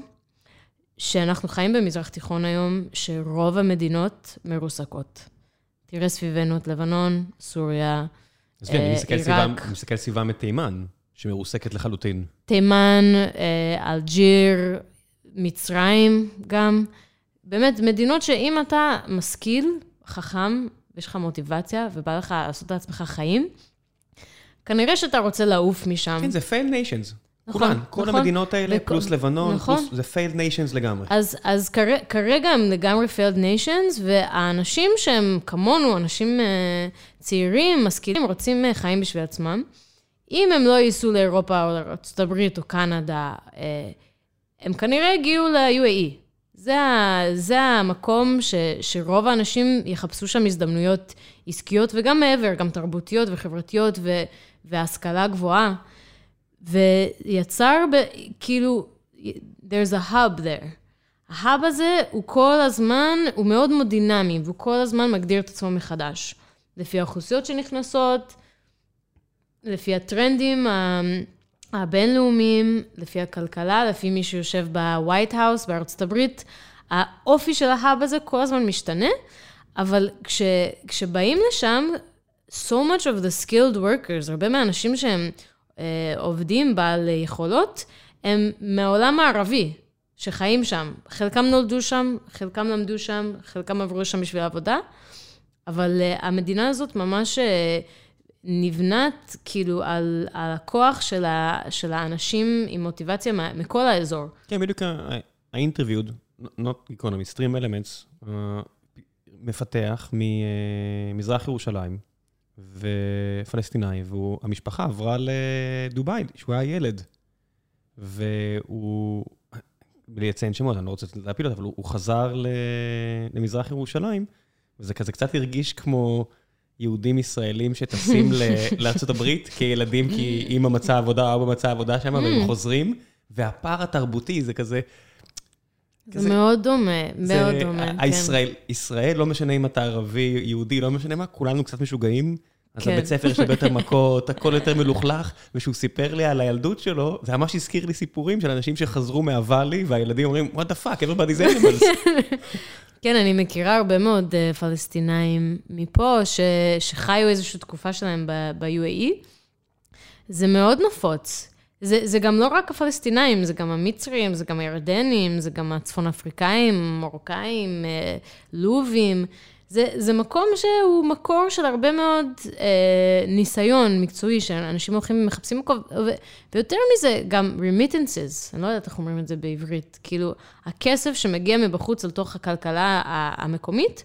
שאנחנו חיים במזרח תיכון היום, שרוב המדינות מרוסקות. תראה סביבנו את לבנון, סוריה, עזבי, אני אה, עיראק. אני מסתכל סביבם את תימן, שמרוסקת לחלוטין. תימן, אה, אלג'יר, מצרים גם. באמת, מדינות שאם אתה משכיל, חכם, ויש לך מוטיבציה, ובא לך לעשות לעצמך חיים, כנראה שאתה רוצה לעוף משם. כן, זה failed nations. נכון, כולן, כל נכון. המדינות האלה, וכ- פלוס לבנון, נכון. פלוס, זה failed nations לגמרי. אז, אז כר, כרגע הם לגמרי failed nations, והאנשים שהם כמונו, אנשים uh, צעירים, משכילים, רוצים uh, חיים בשביל עצמם, אם הם לא ייסעו לאירופה או לארה"ב או קנדה, uh, הם כנראה הגיעו ל-UAE. זה, זה המקום ש, שרוב האנשים יחפשו שם הזדמנויות עסקיות, וגם מעבר, גם תרבותיות וחברתיות ו, והשכלה גבוהה. ויצר, ב, כאילו, there's a hub there. ההאב הזה הוא כל הזמן, הוא מאוד מאוד דינמי, והוא כל הזמן מגדיר את עצמו מחדש. לפי האוכלוסיות שנכנסות, לפי הטרנדים הבינלאומיים, לפי הכלכלה, לפי מי שיושב ב White House בארצות הברית. האופי של ה hub הזה כל הזמן משתנה, אבל כש, כשבאים לשם, so much of the skilled workers, הרבה מהאנשים שהם אה, עובדים בעל יכולות, הם מהעולם הערבי, שחיים שם. חלקם נולדו שם, חלקם למדו שם, חלקם עברו שם בשביל העבודה, אבל uh, המדינה הזאת ממש uh, נבנית כאילו על, על הכוח של, ה, של האנשים עם מוטיבציה מכל האזור. כן, בדיוק ה- ה-interviewed, not economy, stream elements, אה, מפתח ממזרח ירושלים ופלסטיני, והמשפחה עברה לדובאי, שהוא היה ילד. והוא, בלי לציין שמות, אני לא רוצה להפיל אותו, אבל הוא, הוא חזר למזרח ירושלים, וזה כזה קצת הרגיש כמו יהודים ישראלים שטסים <laughs> לארה"ב כילדים, כי אימא מצאה עבודה, או אבא מצא עבודה שם, והם חוזרים, והפער התרבותי זה כזה... זה כזה- מאוד דומה, זה- מאוד דומה, כן. ישראל, לא משנה אם אתה ערבי, יהודי, לא משנה מה, כולנו קצת משוגעים. אז כן. לבית ספר יש הרבה יותר מכות, הכל יותר מלוכלך, וכשהוא סיפר לי על הילדות שלו, זה ממש הזכיר לי סיפורים של אנשים שחזרו מהוואלי, והילדים אומרים, what the fuck, everybody's animals. <laughs> כן, אני מכירה הרבה מאוד uh, פלסטינאים מפה, ש, שחיו איזושהי תקופה שלהם ב-UAE. זה מאוד נפוץ. זה, זה גם לא רק הפלסטינאים, זה גם המצרים, זה גם הירדנים, זה גם הצפון אפריקאים, מרוקאים, אה, לובים. זה, זה מקום שהוא מקור של הרבה מאוד אה, ניסיון מקצועי, שאנשים הולכים ומחפשים מקום, ו, ויותר מזה, גם remittances, אני לא יודעת איך אומרים את זה בעברית, כאילו, הכסף שמגיע מבחוץ לתוך הכלכלה ה- המקומית,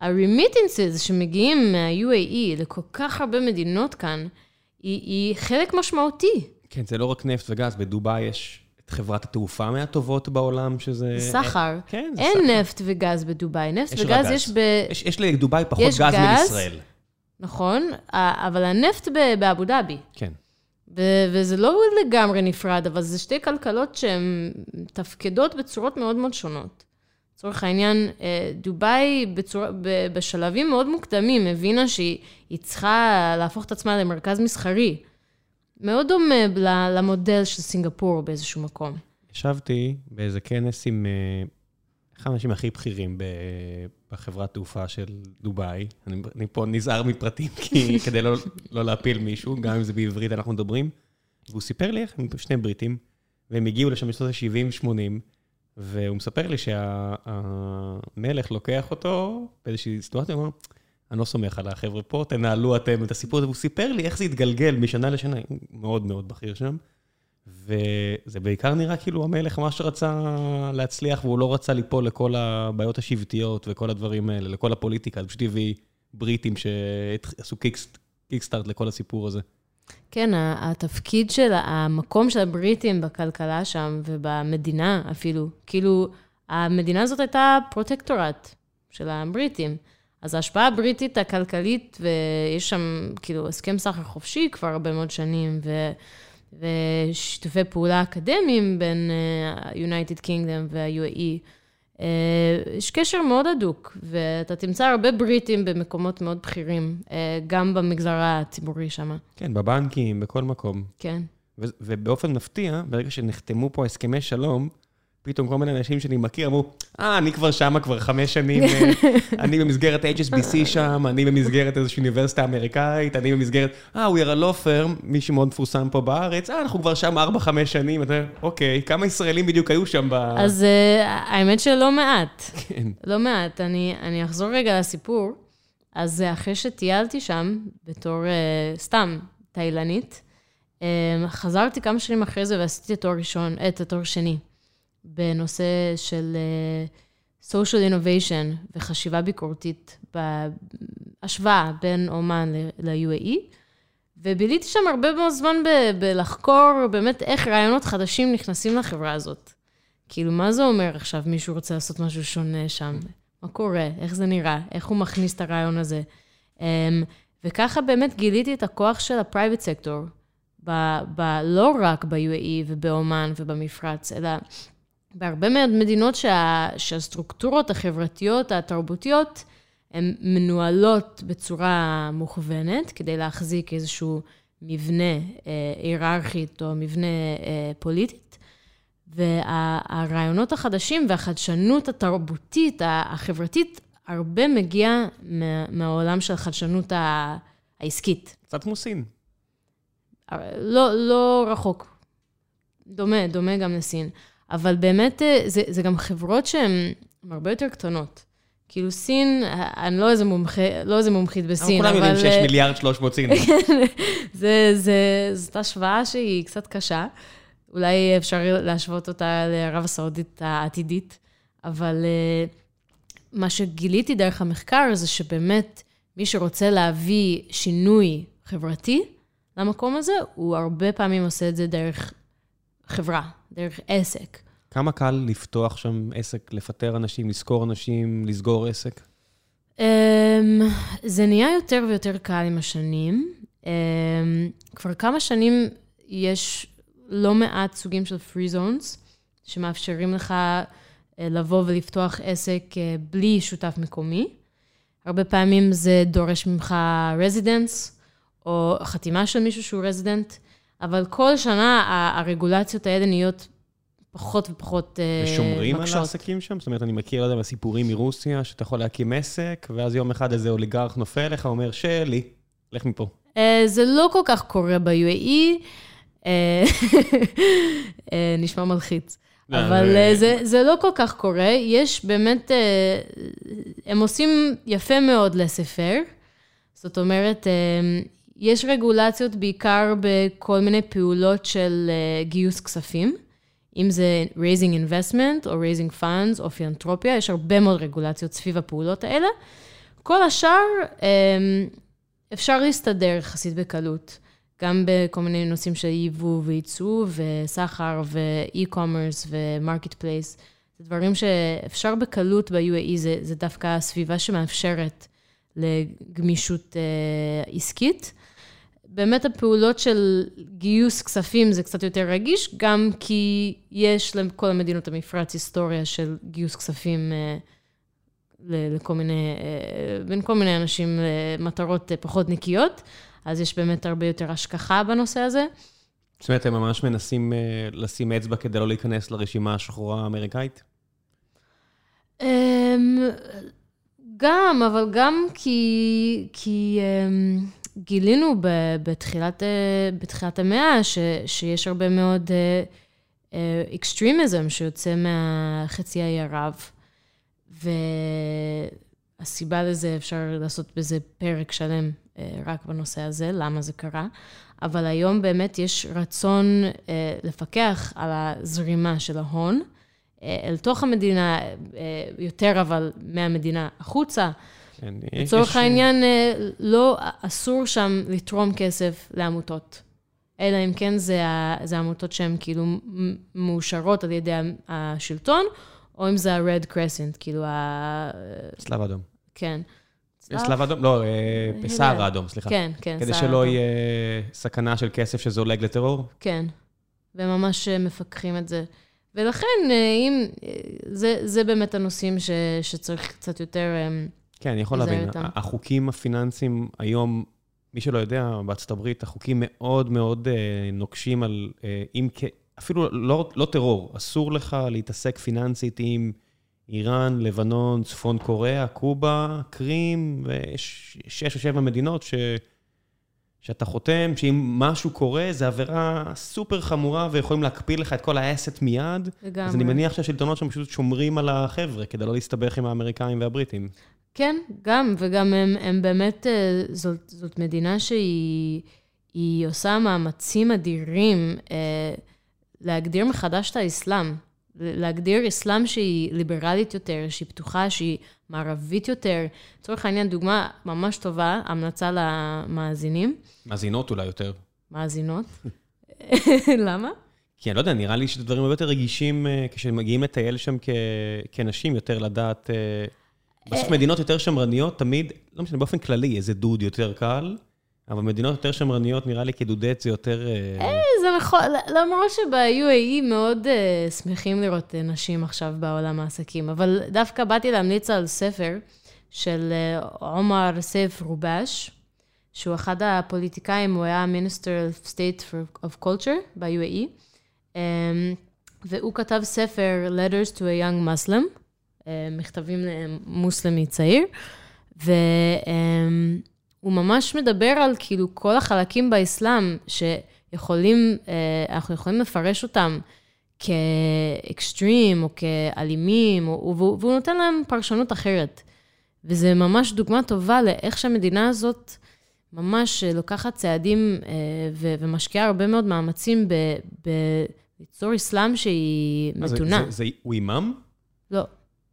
ה-remittances שמגיעים מה-UAE לכל כך הרבה מדינות כאן, היא, היא חלק משמעותי. כן, זה לא רק נפט וגז, בדובאי יש חברת התעופה מהטובות בעולם, שזה... סחר. כן, זה אין סחר. נפט וגז בדובאי. נפט יש וגז גז. יש ב... יש, יש לדובאי פחות יש גז גז. מלישראל. נכון, אבל הנפט באבו דאבי. כן. ו- וזה לא לגמרי נפרד, אבל זה שתי כלכלות שהן מתפקדות בצורות מאוד מאוד שונות. לצורך העניין, אה, דובאי בצור... בשלבים מאוד מוקדמים הבינה שהיא היא צריכה להפוך את עצמה למרכז מסחרי. מאוד דומה למודל של סינגפור באיזשהו מקום. ישבתי באיזה כנס עם אה, אחד האנשים הכי בכירים בחברת תעופה של דובאי. אני, אני פה נזהר מפרטים, כי <laughs> כדי לא, לא להפיל מישהו, גם אם זה בעברית אנחנו מדברים. והוא סיפר לי איך הם שני בריטים, והם הגיעו לשם בשנות ה-70-80, והוא מספר לי שהמלך לוקח אותו באיזושהי סיטואציה, הוא אומר, אני לא סומך על החבר'ה פה, תנהלו אתם את הסיפור הזה. והוא סיפר לי איך זה התגלגל משנה לשנה, מאוד מאוד בכיר שם. וזה בעיקר נראה כאילו המלך ממש רצה להצליח, והוא לא רצה ליפול לכל הבעיות השבטיות וכל הדברים האלה, לכל הפוליטיקה, זה פשוט הביא בריטים שעשו קיקסטארט לכל הסיפור הזה. כן, התפקיד של, המקום של הבריטים בכלכלה שם, ובמדינה אפילו, כאילו, המדינה הזאת הייתה פרוטקטורט של הבריטים. אז ההשפעה הבריטית הכלכלית, ויש שם כאילו הסכם סחר חופשי כבר הרבה מאוד שנים, ו, ושיתופי פעולה אקדמיים בין אה, ה-United Kingdom וה-UAE. אה, יש קשר מאוד הדוק, ואתה תמצא הרבה בריטים במקומות מאוד בכירים, אה, גם במגזר הציבורי שם, כן, בבנקים, בכל מקום. כן. ו- ובאופן מפתיע, ברגע שנחתמו פה הסכמי שלום, פתאום כל מיני אנשים שאני מכיר אמרו, אה, אני כבר שמה כבר חמש שנים, אה, <laughs> אני במסגרת HSBC שם, אני במסגרת איזושהי אוניברסיטה אמריקאית, אני במסגרת, אה, we are a law firm, מישהו מאוד מפורסם פה בארץ, אה, אנחנו כבר שם ארבע, חמש שנים, אתה אומר, אוקיי, כמה ישראלים בדיוק היו שם ב... אז uh, האמת שלא מעט. כן. לא מעט. אני, אני אחזור רגע לסיפור. אז אחרי שטיילתי שם, בתור uh, סתם תיילנית, um, חזרתי כמה שנים אחרי זה ועשיתי את התואר ראשון, את התואר שני. בנושא של uh, social innovation וחשיבה ביקורתית, בהשוואה בין אומן ל-UAE, וביליתי שם הרבה מאוד זמן ב- בלחקור באמת איך רעיונות חדשים נכנסים לחברה הזאת. כאילו, מה זה אומר עכשיו מישהו רוצה לעשות משהו שונה שם? מה קורה? איך זה נראה? איך הוא מכניס את הרעיון הזה? Um, וככה באמת גיליתי את הכוח של ה-private sector, ב- ב- לא רק ב-UAE ובאומן ובמפרץ, אלא בהרבה מאוד מדינות שה, שהסטרוקטורות החברתיות, התרבותיות, הן מנוהלות בצורה מוכוונת, כדי להחזיק איזשהו מבנה אה, היררכית או מבנה אה, פוליטית. והרעיונות החדשים והחדשנות התרבותית, החברתית, הרבה מגיע מה, מהעולם של החדשנות העסקית. קצת כמו סין. לא, לא רחוק. דומה, דומה גם לסין. אבל באמת, אה, זה, זה גם חברות שהן הרבה יותר קטנות. כאילו סין, אני לא איזה, מומחה, לא איזה מומחית בסין, אבל... אבל... כולם יודעים שיש מיליארד שלוש מאות סינים. <laughs> זה, זה, זאת השוואה שהיא קצת קשה. אולי אפשר להשוות אותה לערב הסעודית העתידית, אבל אה, מה שגיליתי דרך המחקר זה שבאמת, מי שרוצה להביא שינוי חברתי למקום הזה, הוא הרבה פעמים עושה את זה דרך חברה, דרך עסק. כמה קל לפתוח שם עסק, לפטר אנשים, לשכור אנשים, לסגור עסק? Um, זה נהיה יותר ויותר קל עם השנים. Um, כבר כמה שנים יש לא מעט סוגים של free zones, שמאפשרים לך uh, לבוא ולפתוח עסק uh, בלי שותף מקומי. הרבה פעמים זה דורש ממך residence, או חתימה של מישהו שהוא resident. אבל כל שנה הרגולציות האלה נהיות פחות ופחות מקשות. ושומרים על העסקים שם? זאת אומרת, אני מכיר, לא יודע, סיפורים מרוסיה, שאתה יכול להקים עסק, ואז יום אחד איזה אוליגרך נופל לך, אומר, שלי, לך מפה. זה לא כל כך קורה ב-UAE, <laughs> נשמע מלחיץ. אבל זה, זה לא כל כך קורה, יש באמת, הם עושים יפה מאוד לספר. זאת אומרת, יש רגולציות בעיקר בכל מיני פעולות של uh, גיוס כספים, אם זה raising investment או raising funds או פילנטרופיה, יש הרבה מאוד רגולציות סביב הפעולות האלה. כל השאר um, אפשר להסתדר יחסית בקלות, גם בכל מיני נושאים של ייבוא וייצוא וסחר ו-e-commerce ו-market place. זה דברים שאפשר בקלות ב-UAE, זה, זה דווקא הסביבה שמאפשרת לגמישות uh, עסקית. באמת הפעולות של גיוס כספים זה קצת יותר רגיש, גם כי יש לכל המדינות המפרץ היסטוריה של גיוס כספים אה, לכל מיני, אה, בין כל מיני אנשים למטרות פחות נקיות, אז יש באמת הרבה יותר השכחה בנושא הזה. זאת אומרת, הם ממש מנסים לשים אצבע כדי לא להיכנס לרשימה השחורה האמריקאית? אמ, גם, אבל גם כי... כי גילינו בתחילת, אה, בתחילת המאה ש, שיש הרבה מאוד extremism uh, uh, שיוצא מהחצי האי ערב, והסיבה לזה, אפשר לעשות בזה פרק שלם רק בנושא הזה, למה זה קרה, אבל היום באמת יש רצון לפקח על הזרימה של ההון. אל תוך המדינה, יותר אבל מהמדינה החוצה. לצורך העניין, לא, אסור שם לתרום כסף לעמותות. אלא אם כן זה, זה עמותות שהן כאילו מאושרות על ידי השלטון, או אם זה ה-Red Crescent, כאילו ה... צלב אדום. כן. צלב אדום? לא, בסער האדום, סליחה. כן, כן, כדי שלא יהיה סכנה של כסף שזולג לטרור? כן, וממש מפקחים את זה. ולכן, אם... זה, זה באמת הנושאים ש, שצריך קצת יותר... כן, אני יכול להבין. החוקים הפיננסיים היום, מי שלא יודע, בארצות הברית, החוקים מאוד מאוד נוקשים על אם אפילו לא, לא טרור, אסור לך להתעסק פיננסית עם איראן, לבנון, צפון קוריאה, קובה, קרים, ויש שש או שבע מדינות ש... שאתה חותם, שאם משהו קורה, זו עבירה סופר חמורה ויכולים להקפיא לך את כל האסט מיד. לגמרי. אז אני מניח שהשלטונות שם פשוט שומרים על החבר'ה כדי לא להסתבך עם האמריקאים והבריטים. כן, גם, וגם הם, הם באמת, אה, זאת, זאת מדינה שהיא היא עושה מאמצים אדירים אה, להגדיר מחדש את האסלאם. להגדיר אסלאם שהיא ליברלית יותר, שהיא פתוחה, שהיא מערבית יותר. לצורך העניין, דוגמה ממש טובה, המלצה למאזינים. מאזינות אולי יותר. מאזינות. <laughs> למה? כי אני לא יודע, נראה לי שזה דברים הרבה יותר רגישים אה, כשמגיעים לטייל שם כ... כנשים, יותר לדעת... אה, בסוף אה, מדינות יותר שמרניות, תמיד, לא משנה, באופן כללי, איזה דוד יותר קל, אבל מדינות יותר שמרניות, נראה לי כדודט זה יותר... זה נכון, למרות שב-UAE מאוד uh, שמחים לראות נשים עכשיו בעולם העסקים, אבל דווקא באתי להמליץ על ספר של עומר סייף רובש, שהוא אחד הפוליטיקאים, הוא היה Minister of State of Culture ב-UAE, um, והוא כתב ספר Letters to a Young Muslim, מכתבים למוסלמי צעיר, והוא ממש מדבר על כאילו כל החלקים באסלאם, ש... יכולים, אה, אנחנו יכולים לפרש אותם כאקסטרים או כאלימים, והוא נותן להם פרשנות אחרת. וזה ממש דוגמה טובה לאיך שהמדינה הזאת ממש לוקחת צעדים אה, ומשקיעה הרבה מאוד מאמצים ליצור אסלאם שהיא מתונה. זה, זה, הוא אימאם? לא.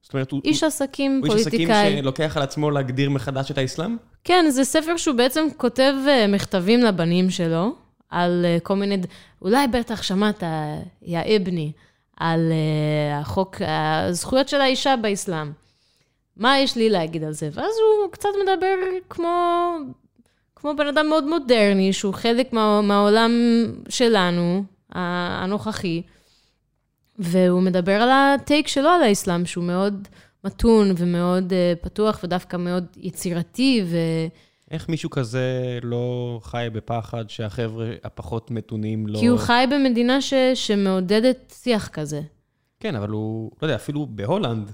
זאת אומרת, הוא... איש עסקים, פוליטיקאי. איש עסקים שלוקח על עצמו להגדיר מחדש את האסלאם? כן, זה ספר שהוא בעצם כותב אה, מכתבים לבנים שלו. על אה, כל מיני, אולי בטח שמעת, יא אבני, על אה, החוק, הזכויות של האישה באסלאם. מה יש לי להגיד על זה? ואז הוא קצת מדבר כמו, כמו בן אדם מאוד מודרני, שהוא חלק מה, מהעולם שלנו, הנוכחי, והוא מדבר על הטייק שלו על האסלאם, שהוא מאוד מתון ומאוד uh, פתוח ודווקא מאוד יצירתי, ו... איך מישהו כזה לא חי בפחד שהחבר'ה הפחות מתונים לא... כי הוא חי במדינה ש... שמעודדת שיח כזה. כן, אבל הוא, לא יודע, אפילו בהולנד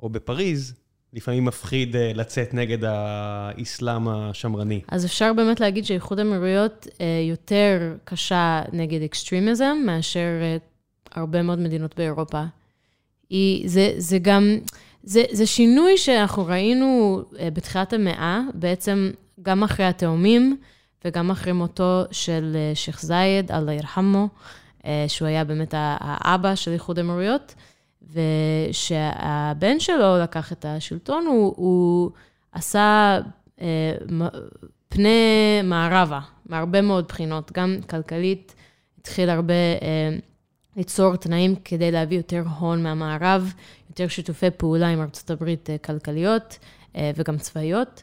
או בפריז, לפעמים מפחיד אה, לצאת נגד האסלאם השמרני. אז אפשר באמת להגיד שאיחוד האמירויות אה, יותר קשה נגד extremism מאשר הרבה מאוד מדינות באירופה. היא, זה, זה גם... זה, זה שינוי שאנחנו ראינו בתחילת המאה, בעצם גם אחרי התאומים וגם אחרי מותו של שייח' זייד, אללה ירחמו, שהוא היה באמת האבא של איחוד האמירויות, ושהבן שלו לקח את השלטון, הוא, הוא עשה אה, פני מערבה, מהרבה מאוד בחינות, גם כלכלית, התחיל הרבה אה, ליצור תנאים כדי להביא יותר הון מהמערב, יותר שיתופי פעולה עם ארצות הברית אה, כלכליות אה, וגם צבאיות.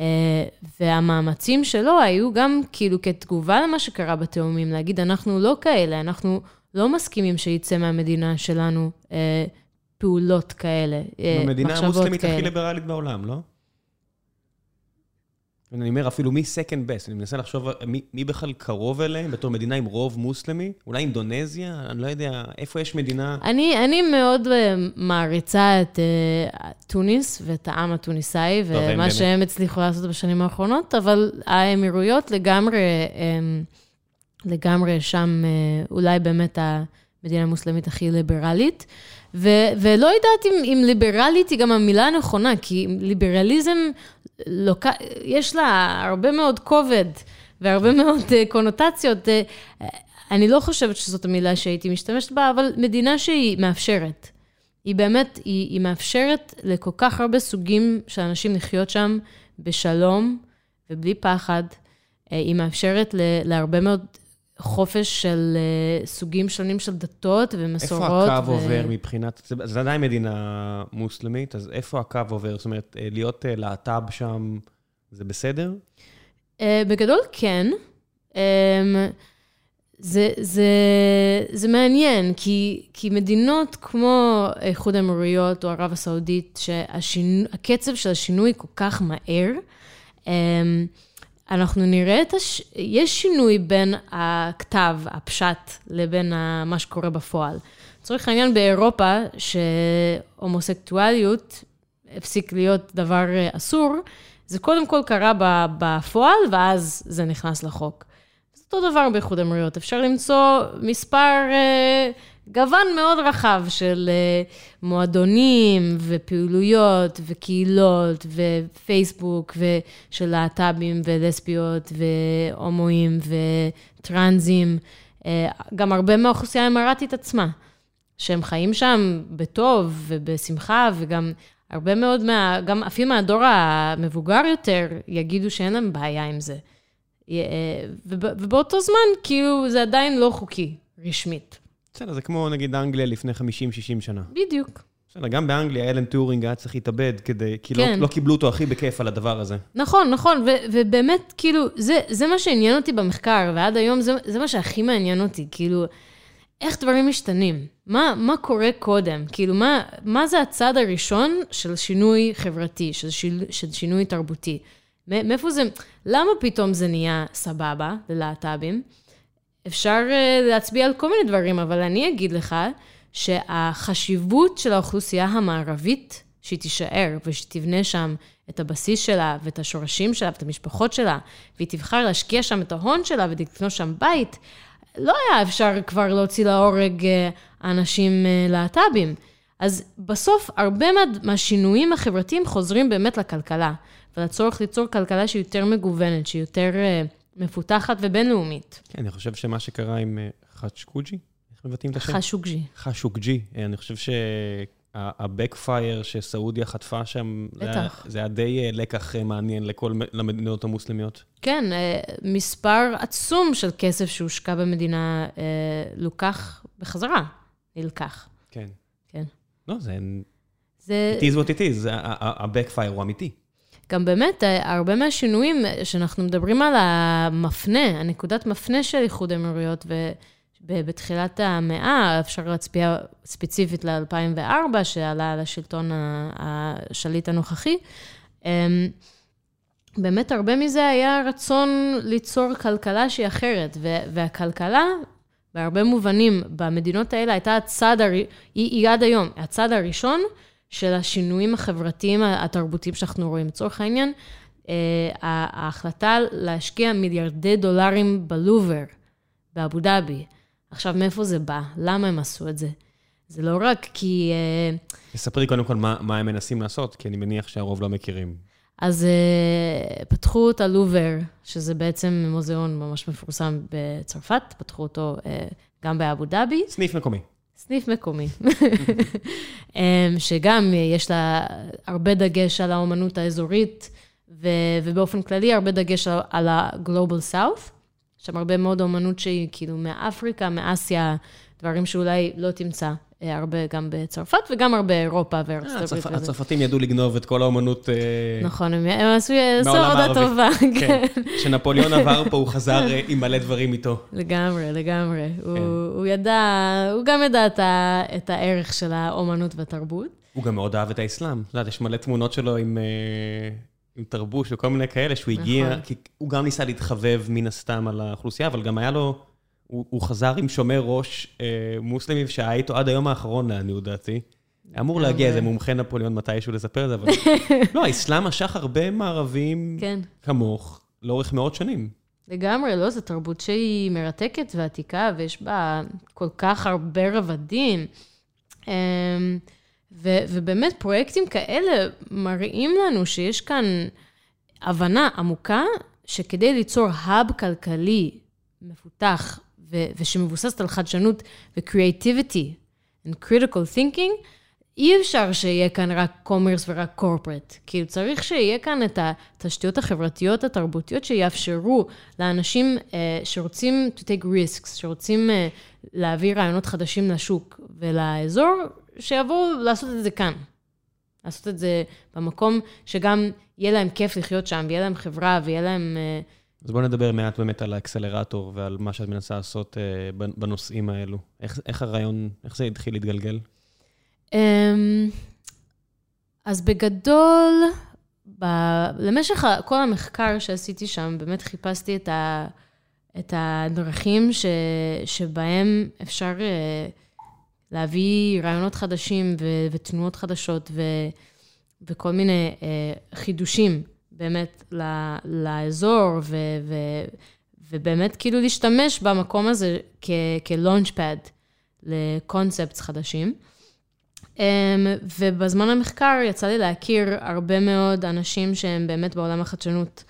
אה, והמאמצים שלו היו גם כאילו כתגובה למה שקרה בתאומים, להגיד, אנחנו לא כאלה, אנחנו לא מסכימים שיצא מהמדינה שלנו פעולות כאלה, מחשבות כאלה. המדינה המוסלמית הכי ליברלית בעולם, לא? אני אומר, אפילו מי second best, אני מנסה לחשוב מי, מי בכלל קרוב אליהם בתור מדינה עם רוב מוסלמי? אולי אינדונזיה? אני לא יודע, איפה יש מדינה... אני, אני מאוד אה, מעריצה את uh, טוניס ואת העם התוניסאי, טוב, ומה באמת... שהם הצליחו לעשות בשנים האחרונות, אבל האמירויות לגמרי, הם, לגמרי שם, אה, אולי באמת המדינה המוסלמית הכי ליברלית. ו- ולא יודעת אם, אם ליברלית היא גם המילה הנכונה, כי ליברליזם, לוק... יש לה הרבה מאוד כובד והרבה מאוד uh, קונוטציות. Uh, אני לא חושבת שזאת המילה שהייתי משתמשת בה, אבל מדינה שהיא מאפשרת. היא באמת, היא, היא מאפשרת לכל כך הרבה סוגים של אנשים לחיות שם בשלום ובלי פחד. אה, היא מאפשרת להרבה מאוד חופש של uh, סוגים שונים של דתות ומסורות. איפה הקו ו... עובר מבחינת, זה, זה עדיין מדינה מוסלמית, אז איפה הקו עובר? זאת אומרת, אה, להיות uh, להט"ב שם, זה בסדר? Uh, בגדול כן. Um, זה, זה, זה מעניין, כי, כי מדינות כמו איחוד האמירויות או ערב הסעודית, שהקצב של השינוי כל כך מהר, um, אנחנו נראה את הש... יש שינוי בין הכתב, הפשט, לבין מה שקורה בפועל. לצורך העניין באירופה, שהומוסקטואליות הפסיק להיות דבר אה, אסור, זה קודם כל קרה בפועל, ואז זה נכנס לחוק. זה אותו דבר באיחוד האמירויות. אפשר למצוא מספר, אה, גוון מאוד רחב של אה, מועדונים ופעילויות וקהילות ופייסבוק ושל להט"בים ולסביות והומואים וטרנזים. גם הרבה מהאוכלוסייה האמרתית עצמה. שהם חיים שם בטוב ובשמחה, וגם הרבה מאוד מה... גם אפילו מהדור המבוגר יותר, יגידו שאין להם בעיה עם זה. אה, ובאותו זמן, כאילו, זה עדיין לא חוקי, רשמית. בסדר, זה כמו נגיד אנגליה לפני 50-60 שנה. בדיוק. בסדר, גם באנגליה אלן טורינג היה צריך להתאבד כדי, כי לא- כן. לא, לא קיבלו אותו הכי בכיף על הדבר הזה. נכון, נכון, ו- ובאמת, כאילו, זה, זה מה שעניין אותי במחקר, ועד היום זה, זה מה שהכי מעניין אותי, כאילו, איך דברים משתנים? מה, מה קורה קודם? כאילו, מה, מה זה הצעד הראשון של שינוי חברתי, של, שיל, של שינוי תרבותי? מאיפה זה, למה פתאום זה נהיה סבבה ללהט"בים? אפשר uh, להצביע על כל מיני דברים, אבל אני אגיד לך שהחשיבות של האוכלוסייה המערבית, שהיא תישאר ושתבנה שם את הבסיס שלה ואת השורשים שלה ואת המשפחות שלה, והיא תבחר להשקיע שם את ההון שלה ולקנות שם בית, לא היה אפשר כבר להוציא להורג אה, אנשים אה, להט"בים. אז בסוף, הרבה מה, מהשינויים החברתיים חוזרים באמת לכלכלה, ולצורך ליצור כלכלה שהיא יותר מגוונת, שהיא יותר מפותחת ובינלאומית. כן, אני חושב שמה שקרה עם uh, חצ'קוג'י, איך מבטאים את השם? חשוקג'י. חשוקג'י. אני חושב שה-backfire שסעודיה חטפה שם, בטח. זה היה די לקח מעניין לכל המדינות המוסלמיות. כן, מספר עצום של כסף שהושקע במדינה לוקח בחזרה. נלקח. כן. כן. לא, זה... זה... It is what it is, ה-backfire הוא אמיתי. גם באמת, הרבה מהשינויים שאנחנו מדברים על המפנה, הנקודת מפנה של איחוד האמירויות, ובתחילת המאה, אפשר להצביע ספציפית ל-2004, שעלה לשלטון השליט הנוכחי, אמ, באמת הרבה מזה היה רצון ליצור כלכלה שהיא אחרת, והכלכלה בהרבה מובנים, במדינות האלה הייתה הצעד, הר... היא, היא עד היום, הצעד הראשון של השינויים החברתיים התרבותיים שאנחנו רואים. לצורך העניין, אה, ההחלטה להשקיע מיליארדי דולרים בלובר, באבו דאבי. עכשיו, מאיפה זה בא? למה הם עשו את זה? זה לא רק כי... תספרי קודם כל מה, מה הם מנסים לעשות, כי אני מניח שהרוב לא מכירים. אז uh, פתחו את הלובר, שזה בעצם מוזיאון ממש מפורסם בצרפת, פתחו אותו uh, גם באבו דאבי. סניף מקומי. סניף מקומי. um, שגם יש לה הרבה דגש על האומנות האזורית, ו- ובאופן כללי הרבה דגש על, על ה-Global South. שם הרבה מאוד אומנות שהיא כאילו מאפריקה, מאסיה, דברים שאולי לא תמצא הרבה גם בצרפת וגם הרבה באירופה וארצות אה, הברית. הצרפתים ידעו לגנוב את כל האומנות... אה, נכון, הם עשו עבודה טובה. <laughs> כן, כשנפוליאון עבר פה, הוא חזר עם מלא דברים איתו. לגמרי, לגמרי. כן. הוא ידע, הוא גם ידע את הערך של האומנות והתרבות. הוא גם מאוד אהב את האסלאם. את יודעת, יש מלא תמונות שלו עם... עם תרבוש וכל מיני כאלה, שהוא הגיע, נכון. כי הוא גם ניסה להתחבב מן הסתם על האוכלוסייה, אבל גם היה לו הוא הוא חזר עם שומר ראש אה, מוסלמי, שהיה איתו עד היום האחרון, לעניות דעתי. אמור להגיע איזה מומחה נפוליאון מתישהו לספר את זה, אבל... <laughs> לא, האסלאם משך הרבה מערבים כן. כמוך לאורך מאות שנים. לגמרי, לא, זו תרבות שהיא מרתקת ועתיקה, ויש בה כל כך הרבה רבדים. אמ, ו- ובאמת, פרויקטים כאלה מראים לנו שיש כאן הבנה עמוקה שכדי ליצור האב כלכלי מפותח ושמבוססת על חדשנות ו-creativity and critical thinking, אי אפשר שיהיה כאן רק קומרס ורק קורפרט. כאילו צריך שיהיה כאן את התשתיות החברתיות התרבותיות שיאפשרו לאנשים uh, שרוצים to take risks, שרוצים uh, להביא רעיונות חדשים לשוק ולאזור, שיבואו לעשות את זה כאן. לעשות את זה במקום שגם יהיה להם כיף לחיות שם, ויהיה להם חברה, ויהיה להם... Uh, אז בואו נדבר מעט באמת על האקסלרטור ועל מה שאת מנסה לעשות uh, בנושאים האלו. איך, איך הרעיון, איך זה התחיל להתגלגל? Um, אז בגדול, ב- למשך כל המחקר שעשיתי שם, באמת חיפשתי את, ה, את הדרכים ש, שבהם אפשר אה, להביא רעיונות חדשים ו, ותנועות חדשות ו, וכל מיני אה, חידושים באמת לאזור, ו, ו, ובאמת כאילו להשתמש במקום הזה כ-launch pad לקונספטס חדשים. Um, ובזמן המחקר יצא לי להכיר הרבה מאוד אנשים שהם באמת בעולם החדשנות.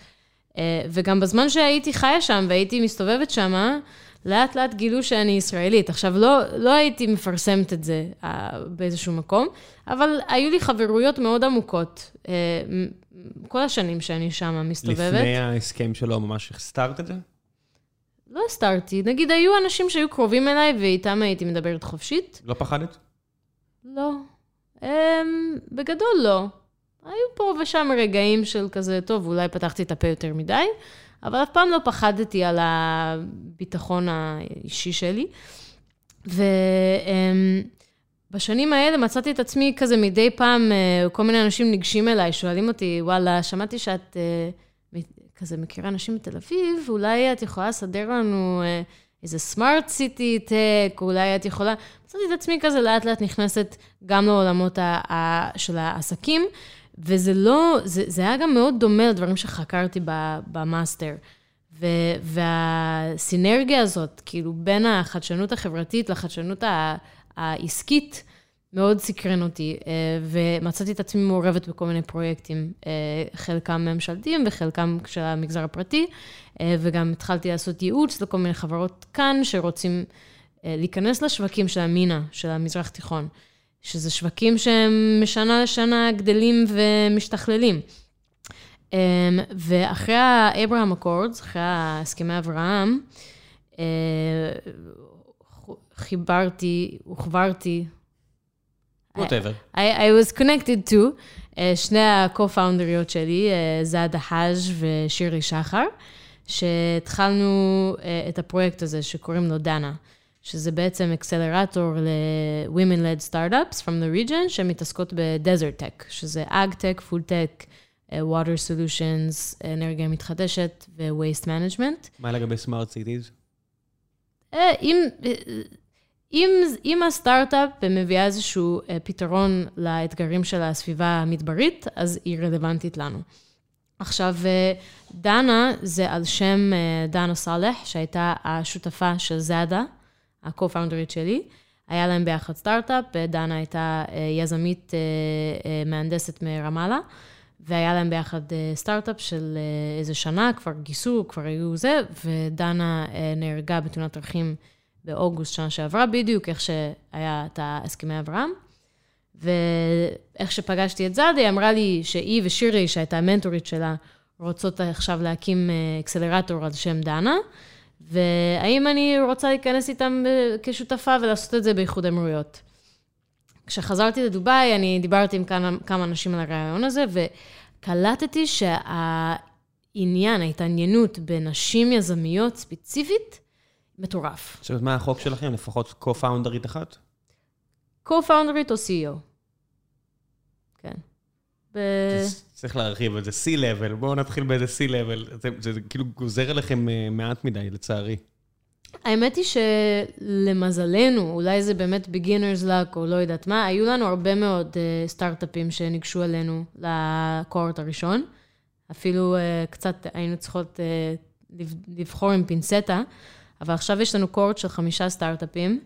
Uh, וגם בזמן שהייתי חיה שם והייתי מסתובבת שם, לאט לאט גילו שאני ישראלית. עכשיו, לא, לא הייתי מפרסמת את זה uh, באיזשהו מקום, אבל היו לי חברויות מאוד עמוקות uh, כל השנים שאני שם מסתובבת. לפני ההסכם שלו ממש הסתרת את זה? לא הסתרתי. נגיד, היו אנשים שהיו קרובים אליי ואיתם הייתי מדברת חופשית. לא פחדת? לא. Um, בגדול לא. היו פה ושם רגעים של כזה, טוב, אולי פתחתי את הפה יותר מדי, אבל אף פעם לא פחדתי על הביטחון האישי שלי. ובשנים um, האלה מצאתי את עצמי כזה מדי פעם, uh, כל מיני אנשים ניגשים אליי, שואלים אותי, וואלה, שמעתי שאת uh, כזה מכירה אנשים בתל אביב, אולי את יכולה לסדר לנו... Uh, איזה סמארט סיטי טק, אולי את יכולה... מצאתי את עצמי כזה לאט לאט נכנסת גם לעולמות של העסקים, וזה לא, זה, זה היה גם מאוד דומה לדברים שחקרתי במאסטר. ו- והסינרגיה הזאת, כאילו, בין החדשנות החברתית לחדשנות העסקית, מאוד סקרן אותי, ומצאתי את עצמי מעורבת בכל מיני פרויקטים, חלקם ממשלתיים וחלקם של המגזר הפרטי, וגם התחלתי לעשות ייעוץ לכל מיני חברות כאן שרוצים להיכנס לשווקים של המינה, של המזרח תיכון, שזה שווקים שהם משנה לשנה גדלים ומשתכללים. ואחרי האברהם אקורדס, אחרי הסכמי אברהם, חיברתי, הוחברתי, whatever. I, I was connected to, uh, שני ה-co-founderיות שלי, uh, זאדה חאג' ושירי שחר, שהתחלנו uh, את הפרויקט הזה שקוראים לו דנה, שזה בעצם אקסלרטור ל-Women-led Startups from the region, שמתעסקות ב-Desert Tech, שזה Ag-Tech, Food Tech, uh, Water Solutions, אנרגיה מתחדשת ו-Waste Management. מה לגבי Smart Cities? Uh, אם... Uh, אם, אם הסטארט-אפ מביאה איזשהו פתרון לאתגרים של הסביבה המדברית, אז היא רלוונטית לנו. עכשיו, דנה זה על שם דנה סאלח, שהייתה השותפה של זאדה, ה-co-founderית שלי. היה להם ביחד סטארט-אפ, דנה הייתה יזמית מהנדסת מרמאללה, והיה להם ביחד סטארט-אפ של איזה שנה, כבר גייסו, כבר היו זה, ודנה נהרגה בתאונת דרכים. באוגוסט שנה שעברה, בדיוק איך שהיה את ההסכמי אברהם. ואיך שפגשתי את זאדי, היא אמרה לי שהיא ושירי, שהייתה המנטורית שלה, רוצות עכשיו להקים אקסלרטור על שם דנה, והאם אני רוצה להיכנס איתם כשותפה ולעשות את זה באיחוד האמירויות. כשחזרתי לדובאי, אני דיברתי עם כמה, כמה אנשים על הרעיון הזה, וקלטתי שהעניין, ההתעניינות בנשים יזמיות ספציפית, מטורף. זאת אומרת, מה החוק שלכם? לפחות co-founderית אחת? co-founderית או CEO. כן. ב... צריך להרחיב את זה, C-level, בואו נתחיל באיזה C-level. זה, זה, זה כאילו גוזר עליכם מעט מדי, לצערי. האמת היא שלמזלנו, אולי זה באמת beginner's luck או לא יודעת מה, היו לנו הרבה מאוד uh, סטארט-אפים שניגשו אלינו לקורט הראשון. אפילו uh, קצת היינו צריכות uh, לבחור עם פינצטה. אבל עכשיו יש לנו קורט של חמישה סטארט-אפים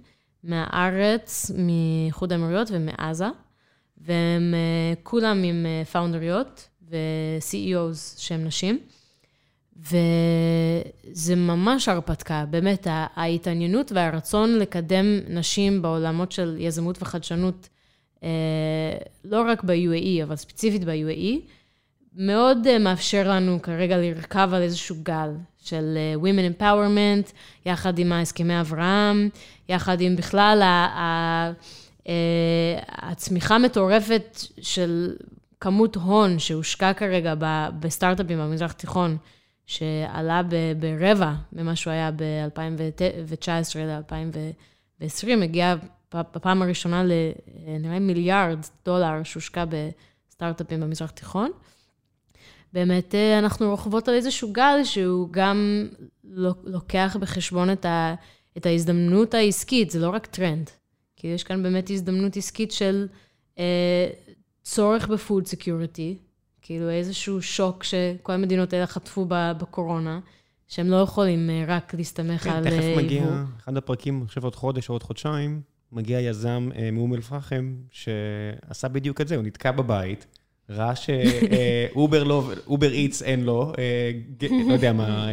מהארץ, מאיחוד האמירויות ומעזה, והם כולם עם פאונדריות ו-CEOs שהם נשים. וזה ממש הרפתקה, באמת, ההתעניינות והרצון לקדם נשים בעולמות של יזמות וחדשנות, לא רק ב-UAE, אבל ספציפית ב-UAE, מאוד מאפשר לנו כרגע לרכב על איזשהו גל של Women Empowerment, יחד עם ההסכמי אברהם, יחד עם בכלל הצמיחה המטורפת של כמות הון שהושקע כרגע בסטארט-אפים במזרח התיכון, שעלה ברבע ממה שהוא היה ב-2019 ל-2020, הגיע בפעם הראשונה לנראה מיליארד דולר שהושקע בסטארט-אפים במזרח התיכון. באמת אה, אנחנו רוכבות על איזשהו גל שהוא גם לוקח בחשבון את, ה, את ההזדמנות העסקית, זה לא רק טרנד. כי יש כאן באמת הזדמנות עסקית של אה, צורך ב food security, כאילו איזשהו שוק שכל המדינות האלה חטפו בקורונה, שהם לא יכולים אה, רק להסתמך כן, על יבוא. כן, תכף מגיע, אחד הפרקים, אני חושב עוד חודש או עוד חודשיים, מגיע יזם אה, מאום אל-פחם, שעשה בדיוק את זה, הוא נתקע בבית. ראה שאובר <laughs> לא, Uber Eats אין לו, לא יודע מה,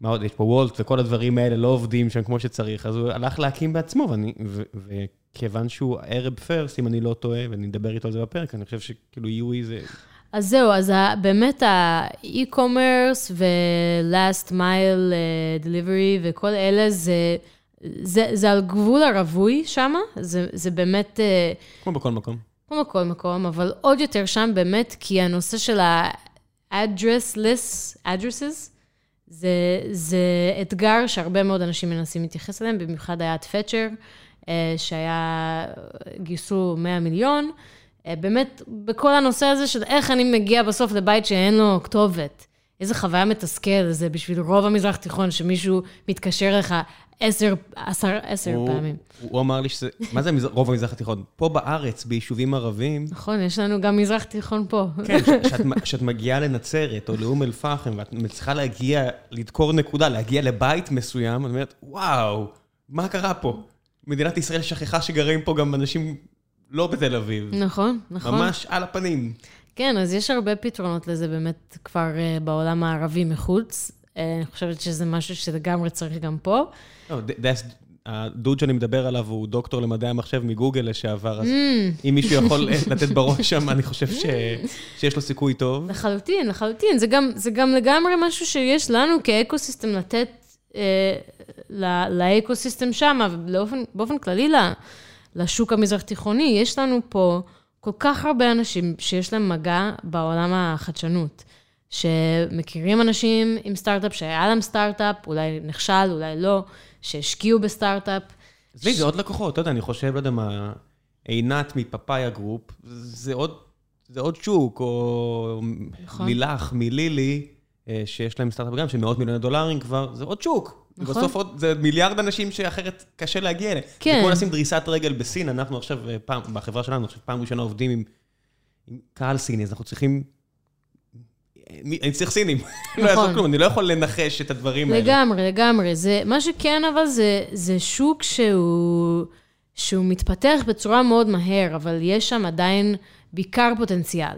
מה עוד, יש פה וולט וכל הדברים האלה לא עובדים שם כמו שצריך, אז הוא הלך להקים בעצמו, וכיוון שהוא Arab first, אם אני לא טועה, ואני אדבר איתו על זה בפרק, אני חושב שכאילו UAE זה... אז זהו, אז באמת ה e-commerce ו-last mile delivery וכל אלה, זה, זה, זה על גבול הרווי שם, זה, זה באמת... כמו בכל מקום. כמו בכל מקום, אבל עוד יותר שם באמת, כי הנושא של ה-addressless, addresses, זה, זה אתגר שהרבה מאוד אנשים מנסים להתייחס אליהם, במיוחד היה את פצ'ר, אה, שהיה, גייסו 100 מיליון. אה, באמת, בכל הנושא הזה של איך אני מגיע בסוף לבית שאין לו כתובת. איזה חוויה מתסכל זה בשביל רוב המזרח תיכון, שמישהו מתקשר לך עשר, עשר, עשר הוא, פעמים. הוא אמר לי שזה, מה זה רוב המזרח התיכון? פה בארץ, ביישובים ערבים... נכון, יש לנו גם מזרח תיכון פה. כן, כשאת מגיעה לנצרת או לאום אל-פחם, ואת צריכה להגיע, לדקור נקודה, להגיע לבית מסוים, את אומרת, וואו, מה קרה פה? מדינת ישראל שכחה שגרים פה גם אנשים לא בתל אביב. נכון, נכון. ממש על הפנים. כן, אז יש הרבה פתרונות לזה באמת כבר uh, בעולם הערבי מחוץ. Uh, אני חושבת שזה משהו שלגמרי צריך גם פה. לא, הדוד שאני מדבר עליו הוא דוקטור למדעי המחשב מגוגל לשעבר, אז mm. אם מישהו יכול <laughs> לתת בראש שם, אני חושב ש... שיש לו סיכוי טוב. לחלוטין, לחלוטין. זה גם, זה גם לגמרי משהו שיש לנו כ ecosystem לתת אה, ל ecosystem שם, ובאופן כללי לשוק המזרח תיכוני. יש לנו פה כל כך הרבה אנשים שיש להם מגע בעולם החדשנות. שמכירים אנשים עם סטארט-אפ, שהיה להם סטארט-אפ, אולי נכשל, אולי לא, שהשקיעו בסטארט-אפ. עזבי, ש... זה עוד לקוחות, אתה יודע, אני חושב, לא יודע מה, עינת מ Papaya Group, זה עוד, זה עוד שוק, או נכון. לילך מלילי, אה, שיש להם סטארט-אפ גם של מאות מיליוני דולרים כבר, זה עוד שוק. נכון. בסוף עוד, זה מיליארד אנשים שאחרת קשה להגיע אליהם. כן. זה כמו לשים דריסת רגל בסין, אנחנו עכשיו, אה, פעם, בחברה שלנו, עכשיו פעם ראשונה עובדים עם, עם קהל סיני, אז אנחנו צריכים אני צריך סינים. <laughs> לא יעזור נכון. כלום, אני לא יכול לנחש את הדברים האלה. לגמרי, לגמרי. מה שכן, אבל זה שוק שהוא מתפתח בצורה מאוד מהר, אבל יש שם עדיין בעיקר פוטנציאל.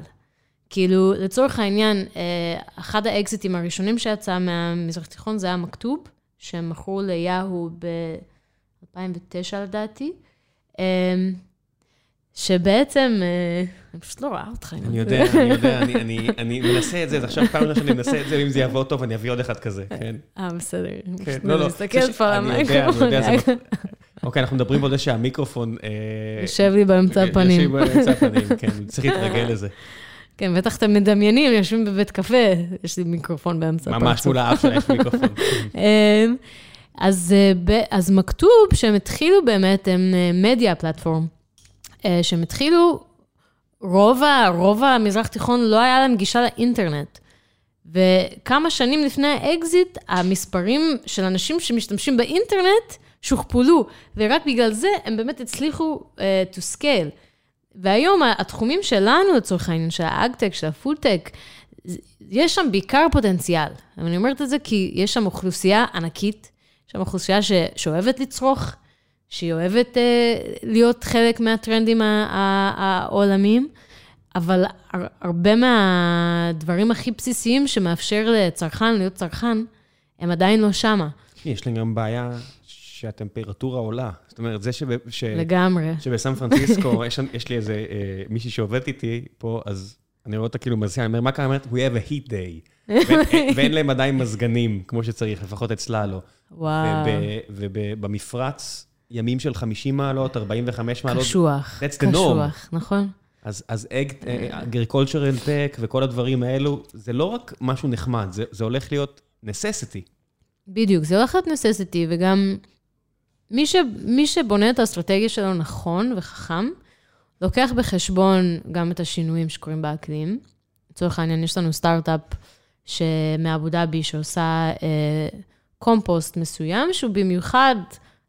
כאילו, לצורך העניין, אה, אחד האקזיטים הראשונים שיצא מהמזרח התיכון זה היה מכתוב, שהם מכרו ליהו ב-2009 לדעתי. אמ, שבעצם, אה, אני פשוט לא רואה אותך. אני יודע, אני יודע, אני מנסה את זה, אז עכשיו פעם ראשונה שאני מנסה את זה, ואם זה יעבור טוב, אני אביא עוד אחד כזה, כן. אה, בסדר. כן, לא, לא. מסתכלת פה על המיקרופון. אני יודע, אני יודע. <laughs> אוקיי, אנחנו מדברים על זה שהמיקרופון... אה, יושב לי באמצע הפנים. יושב לי באמצע הפנים, כן, צריך להתרגל לזה. כן, בטח אתם מדמיינים, יושבים בבית קפה, יש לי מיקרופון באמצע הפרצוף. ממש מול האף שלה יש מיקרופון. <laughs> אמ, אז מכתוב שהם התחילו באמת, הם מדיה פלטפורם. אה, שהם התחילו, רוב, רוב המזרח תיכון לא היה להם גישה לאינטרנט. וכמה שנים לפני האקזיט, המספרים של אנשים שמשתמשים באינטרנט שוכפלו, ורק בגלל זה הם באמת הצליחו uh, to scale. והיום התחומים שלנו, לצורך העניין, של ה agtech, של הפולטק, יש שם בעיקר פוטנציאל. אני אומרת את זה כי יש שם אוכלוסייה ענקית, יש שם אוכלוסייה ש... שאוהבת לצרוך, שהיא אוהבת uh, להיות חלק מהטרנדים העולמיים, אבל הרבה מהדברים הכי בסיסיים שמאפשר לצרכן להיות צרכן, הם עדיין לא שמה. יש לי גם בעיה שהטמפרטורה עולה. זאת אומרת, זה שב, ש... לגמרי. שבסן פרנסיסקו, <laughs> יש, יש לי איזה אה, מישהי שעובדת איתי פה, אז אני רואה אותה כאילו מזיעה, אני אומר, מה קרה? אומרת, we have a heat day. <laughs> ואין, ואין להם עדיין מזגנים, כמו שצריך, לפחות אצלה לא. וואו. ובמפרץ, ימים של 50 מעלות, 45 מעלות. קשוח, That's the קשוח, norm. נכון. אז, אז אגריקולצ'רל טק וכל הדברים האלו, זה לא רק משהו נחמד, זה, זה הולך להיות necessity. בדיוק, זה הולך להיות necessity, וגם מי, ש, מי שבונה את האסטרטגיה שלו נכון וחכם, לוקח בחשבון גם את השינויים שקורים באקלים. לצורך העניין, יש לנו סטארט-אפ מאבו דאבי שעושה אה, קומפוסט מסוים, שהוא במיוחד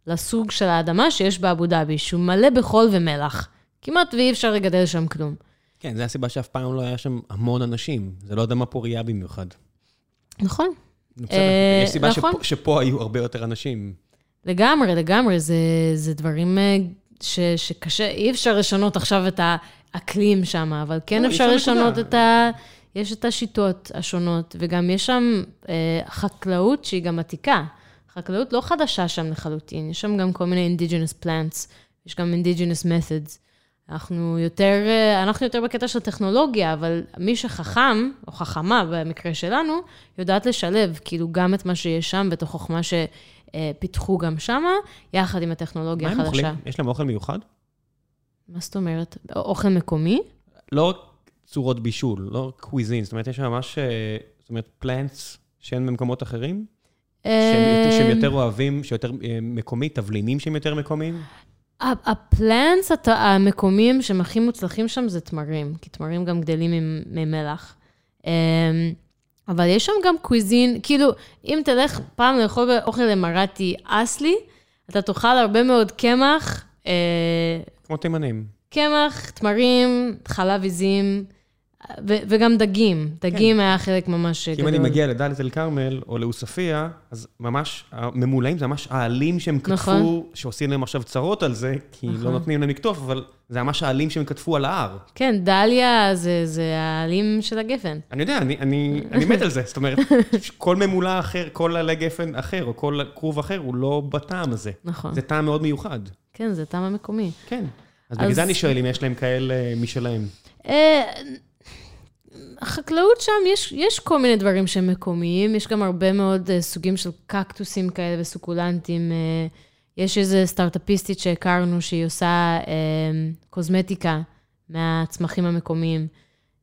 לסוג של האדמה שיש באבו דאבי, שהוא מלא בחול ומלח. כמעט ואי אפשר לגדל שם כלום. כן, זו הסיבה שאף פעם לא היה שם המון אנשים. זה לא אדמה פוריה במיוחד. נכון. בסדר, אה, יש סיבה נכון. שפה היו הרבה יותר אנשים. לגמרי, לגמרי, זה, זה דברים אה, ש, שקשה, אי אפשר לשנות עכשיו את האקלים שם, אבל כן לא, אפשר לשנות נקודה. את ה... יש את השיטות השונות, וגם יש שם אה, חקלאות שהיא גם עתיקה. חקלאות לא חדשה שם לחלוטין, יש שם גם כל מיני indigenous plants, יש גם indigenous methods. אנחנו יותר, אה, אנחנו יותר בקטע של טכנולוגיה, אבל מי שחכם, או חכמה במקרה שלנו, יודעת לשלב, כאילו, גם את מה שיש שם, ואת החוכמה שפיתחו גם שמה, יחד עם הטכנולוגיה מה הם החדשה. אוכלים? יש להם אוכל מיוחד? מה זאת אומרת? אוכל מקומי? לא רק צורות בישול, לא קוויזין, זאת אומרת, יש ממש, אה, זאת אומרת, פלנטס שאין במקומות אחרים? שהם יותר- שהם יותר אוהבים, שיותר אה, מקומי, תבלינים שהם יותר מקומיים? ה- הפלנס הת- המקומיים שהם הכי מוצלחים שם זה תמרים, כי תמרים גם גדלים עם מי מלח. אמ, אבל יש שם גם קוויזין, כאילו, אם תלך פעם לאכול אוכל אמרתי אסלי, אתה תאכל הרבה מאוד קמח, אה, כמו תימנים. קמח, תמרים, חלב עיזים, ו- וגם דגים. דגים היה חלק ממש גדול. אם אני מגיע לדאלית אל כרמל או לעוספיא, אז ממש, הממולאים זה ממש העלים שהם כתבו, נכון. שעושים להם עכשיו צרות על זה, כי לא נותנים להם לקטוף, אבל זה ממש העלים שהם כתבו על ההר. כן, דליה זה, זה העלים של הגפן. אני יודע, אני, אני, אני מת על זה. זאת אומרת, <laughs> כל ממולא אחר, כל עלי גפן אחר, או כל כרוב אחר, הוא לא בטעם הזה. נכון. זה טעם מאוד מיוחד. כן, זה טעם המקומי. כן. אז בגלל אז- זה אני שואל אם יש להם כאלה משלהם. החקלאות שם, יש, יש כל מיני דברים שהם מקומיים, יש גם הרבה מאוד אה, סוגים של קקטוסים כאלה וסוקולנטים. אה, יש איזו סטארט-אפיסטית שהכרנו שהיא עושה אה, קוסמטיקה מהצמחים המקומיים,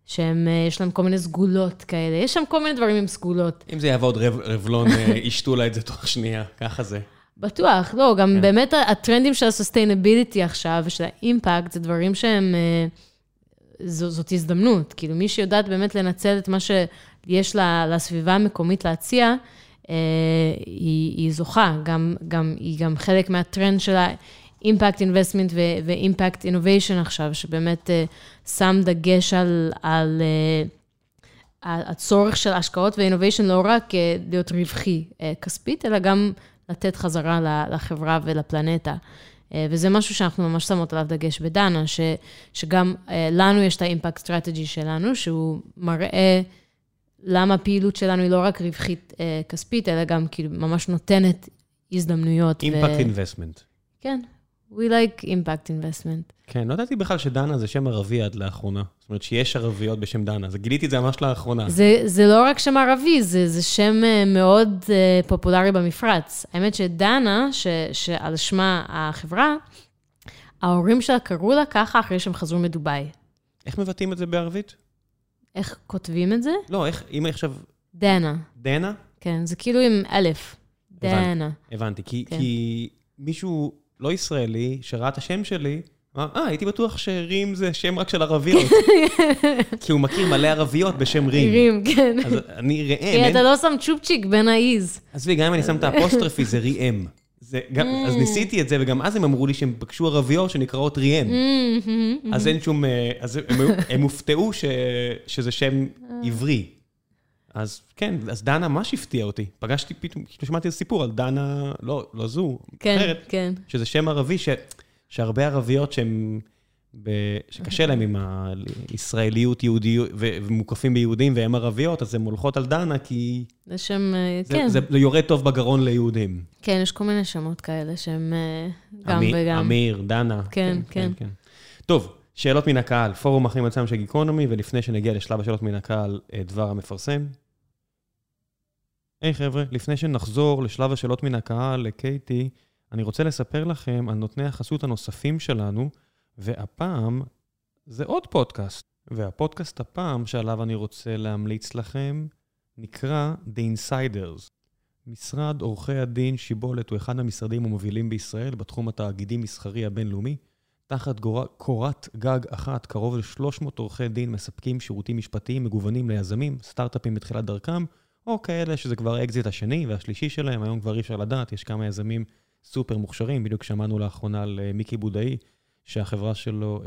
שהם, יש להם כל מיני סגולות כאלה. יש שם כל מיני דברים עם סגולות. אם זה יעבוד רב, רבלון, <laughs> ישתו לה את זה תוך שנייה, ככה זה. בטוח, לא, גם כן. באמת הטרנדים של ה-sustainability עכשיו, ושל האימפקט, זה דברים שהם, אה, זו, זאת הזדמנות. כאילו, מי שיודעת באמת לנצל את מה שיש לה, לסביבה המקומית להציע, אה, היא, היא זוכה. גם, גם, היא גם חלק מהטרנד של ה-impact investment ו-impact innovation עכשיו, שבאמת אה, שם דגש על... על אה, הצורך של השקעות ו innovation לא רק אה, להיות רווחי אה, כספית, אלא גם לתת חזרה לחברה ולפלנטה. אה, וזה משהו שאנחנו ממש שמות עליו דגש בדנה, ש, שגם אה, לנו יש את ה impact strategy שלנו, שהוא מראה למה הפעילות שלנו היא לא רק רווחית אה, כספית, אלא גם כאילו ממש נותנת הזדמנויות. impact investment. כן, we like impact investment. כן, לא ידעתי בכלל שדנה זה שם ערבי עד לאחרונה. זאת אומרת שיש ערביות בשם דנה, אז גיליתי את זה ממש לאחרונה. זה, זה לא רק שם ערבי, זה, זה שם אה, מאוד אה, פופולרי במפרץ. האמת שדנה, ש, שעל שמה החברה, ההורים שלה קראו לה ככה אחרי שהם חזרו מדובאי. איך מבטאים את זה בערבית? איך כותבים את זה? לא, איך, אם עכשיו דנה. דנה, כן, זה כאילו עם אלף. הבנתי. דנה. הבנתי. כי, כן. כי מישהו לא ישראלי שראה את השם שלי, אמר, אה, הייתי בטוח שרים זה שם רק של ערביות. <laughs> כי הוא מכיר מלא ערביות בשם רים. רים, כן. אז אני ראם, כי. אתה לא שם צ'ופצ'יק בין האיז. עזבי, גם אם אני שם את האפוסטרפי, זה גם, אז Mm. ניסיתי את זה, וגם אז הם אמרו לי שהם פגשו ערביות שנקראות ראם. Mm. אז אין שום... אה, אז הם, הופתעו שזה שם עברי. אז כן, אז דנה ממש הפתיע אותי. פגשתי פתאום, כאילו שמעתי איזה סיפור על דנה, לא, לא זו, כן, אחרת, כן. שזה שם ערבי, ש, שהרבה ערביות שהם... ב, שקשה להם עם הישראליות יהודיות, ומוקפים ביהודים והם ערביות, אז הן הולכות על דנה כי זה שם, אה, זה, כן. זה, זה יורד טוב בגרון ליהודים. כן, יש כל מיני שמות כאלה שהם אה, גם אמי- וגם. אמיר, דנה. כן, כן. טוב, שאלות מן הקהל, פורום אחים עצמם של גיקונומי, ולפני שנגיע לשלב השאלות מן הקהל, אה, דבר המפרסם. היי חבר'ה, לפני שנחזור לשלב השאלות מן הקהל, לקייטי, אני רוצה לספר לכם על נותני החסות הנוספים שלנו, והפעם זה עוד פודקאסט. והפודקאסט הפעם שעליו אני רוצה להמליץ לכם נקרא The Insiders. משרד עורכי הדין שיבולת הוא אחד המשרדים המובילים בישראל בתחום התאגידי-מסחרי הבינלאומי. תחת קורת גג אחת, קרוב ל-300 עורכי דין מספקים שירותים משפטיים מגוונים ליזמים, סטארט-אפים בתחילת דרכם, או כאלה שזה כבר האקזיט השני והשלישי שלהם, היום כבר אי אפשר לדעת, יש כמה יזמים סופר מוכשרים, בדיוק שמענו לאחרונה על אה, מיקי בודאי, שהחברה שלו,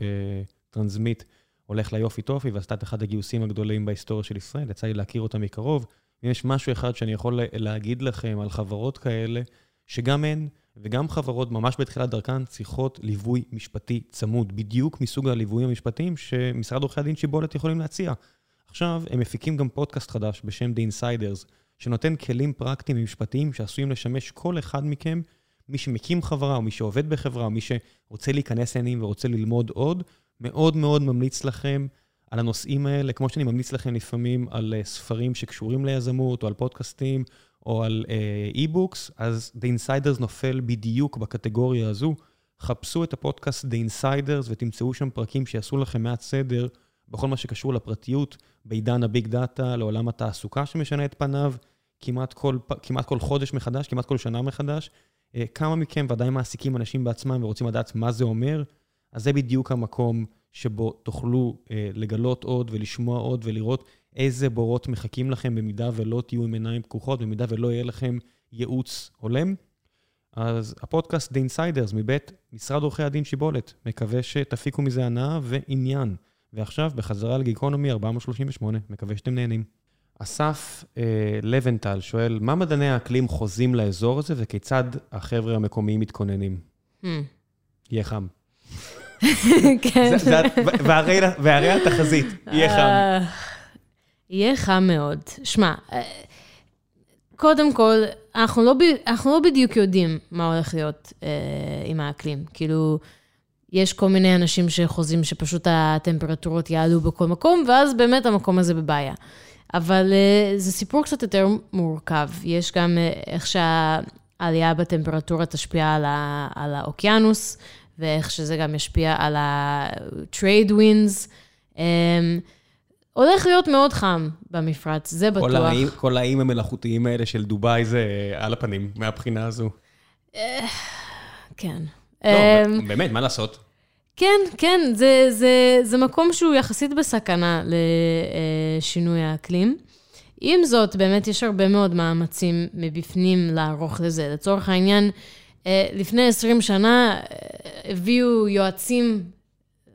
טרנסמיט, הולך ליופי טופי ועשתה את אחד הגיוסים הגדולים בהיסטוריה של ישראל, יצא לי להכיר אותם מקרוב. אם יש משהו אחד שאני יכול להגיד לכם על חברות כאלה, שגם הן וגם חברות ממש בתחילת דרכן צריכות ליווי משפטי צמוד, בדיוק מסוג הליוויים המשפטיים שמשרד עורכי הדין שיבולת יכולים להציע. עכשיו, הם מפיקים גם פודקאסט חדש בשם The Insiders, שנותן כלים פרקטיים ומשפטיים שעשויים לשמש כל אחד מכם, מי שמקים חברה, או מי שעובד בחברה, או מי שרוצה להיכנס לעניינים ורוצה ללמוד עוד, מאוד מאוד ממליץ לכם על הנושאים האלה, כמו שאני ממליץ לכם לפעמים על uh, ספרים שקשורים ליזמות, או על פודקאסטים, או על eBooks, uh, אז The Insiders נופל בדיוק בקטגוריה הזו. חפשו את הפודקאסט The Insiders ותמצאו שם פרקים שיעשו לכם מעט סדר בכל מה שקשור לפרטיות, בעידן ה big data, לעולם התעסוקה שמשנה את פניו, כמעט כל, כמעט כל חודש מחדש, כמעט כל שנה מחדש. Uh, כמה מכם ודאי מעסיקים אנשים בעצמם ורוצים לדעת מה זה אומר, אז זה בדיוק המקום שבו תוכלו אה, לגלות עוד ולשמוע עוד ולראות איזה בורות מחכים לכם במידה ולא תהיו עם עיניים פקוחות, במידה ולא יהיה לכם ייעוץ הולם. אז הפודקאסט The Insiders מבית משרד עורכי הדין שיבולת, מקווה שתפיקו מזה הנאה ועניין. ועכשיו, בחזרה לגיקונומי 438, מקווה שאתם נהנים. אסף אה, לבנטל שואל, מה מדעני האקלים חוזים לאזור הזה וכיצד החבר'ה המקומיים מתכוננים? Hmm. יהיה חם. <laughs> כן. והרי התחזית, יהיה חם. אה, יהיה חם מאוד. שמע, אה, קודם כל, אנחנו לא, אנחנו לא בדיוק יודעים מה הולך להיות אה, עם האקלים. כאילו, יש כל מיני אנשים שחוזים שפשוט הטמפרטורות יעלו בכל מקום, ואז באמת המקום הזה בבעיה. אבל אה, זה סיפור קצת יותר מורכב. יש גם אה, איך שהעלייה בטמפרטורה תשפיע על, ה, על האוקיינוס. ואיך שזה גם ישפיע על ה-trade winds. Um, הולך להיות מאוד חם במפרץ, זה בטוח. כל האיים, כל האיים המלאכותיים האלה של דובאי זה על הפנים, מהבחינה הזו. אה, כן. לא, um, באמת, מה לעשות? כן, כן, זה, זה, זה מקום שהוא יחסית בסכנה לשינוי האקלים. עם זאת, באמת יש הרבה מאוד מאמצים מבפנים לערוך לזה. לצורך העניין, אה, לפני 20 שנה אה, הביאו יועצים,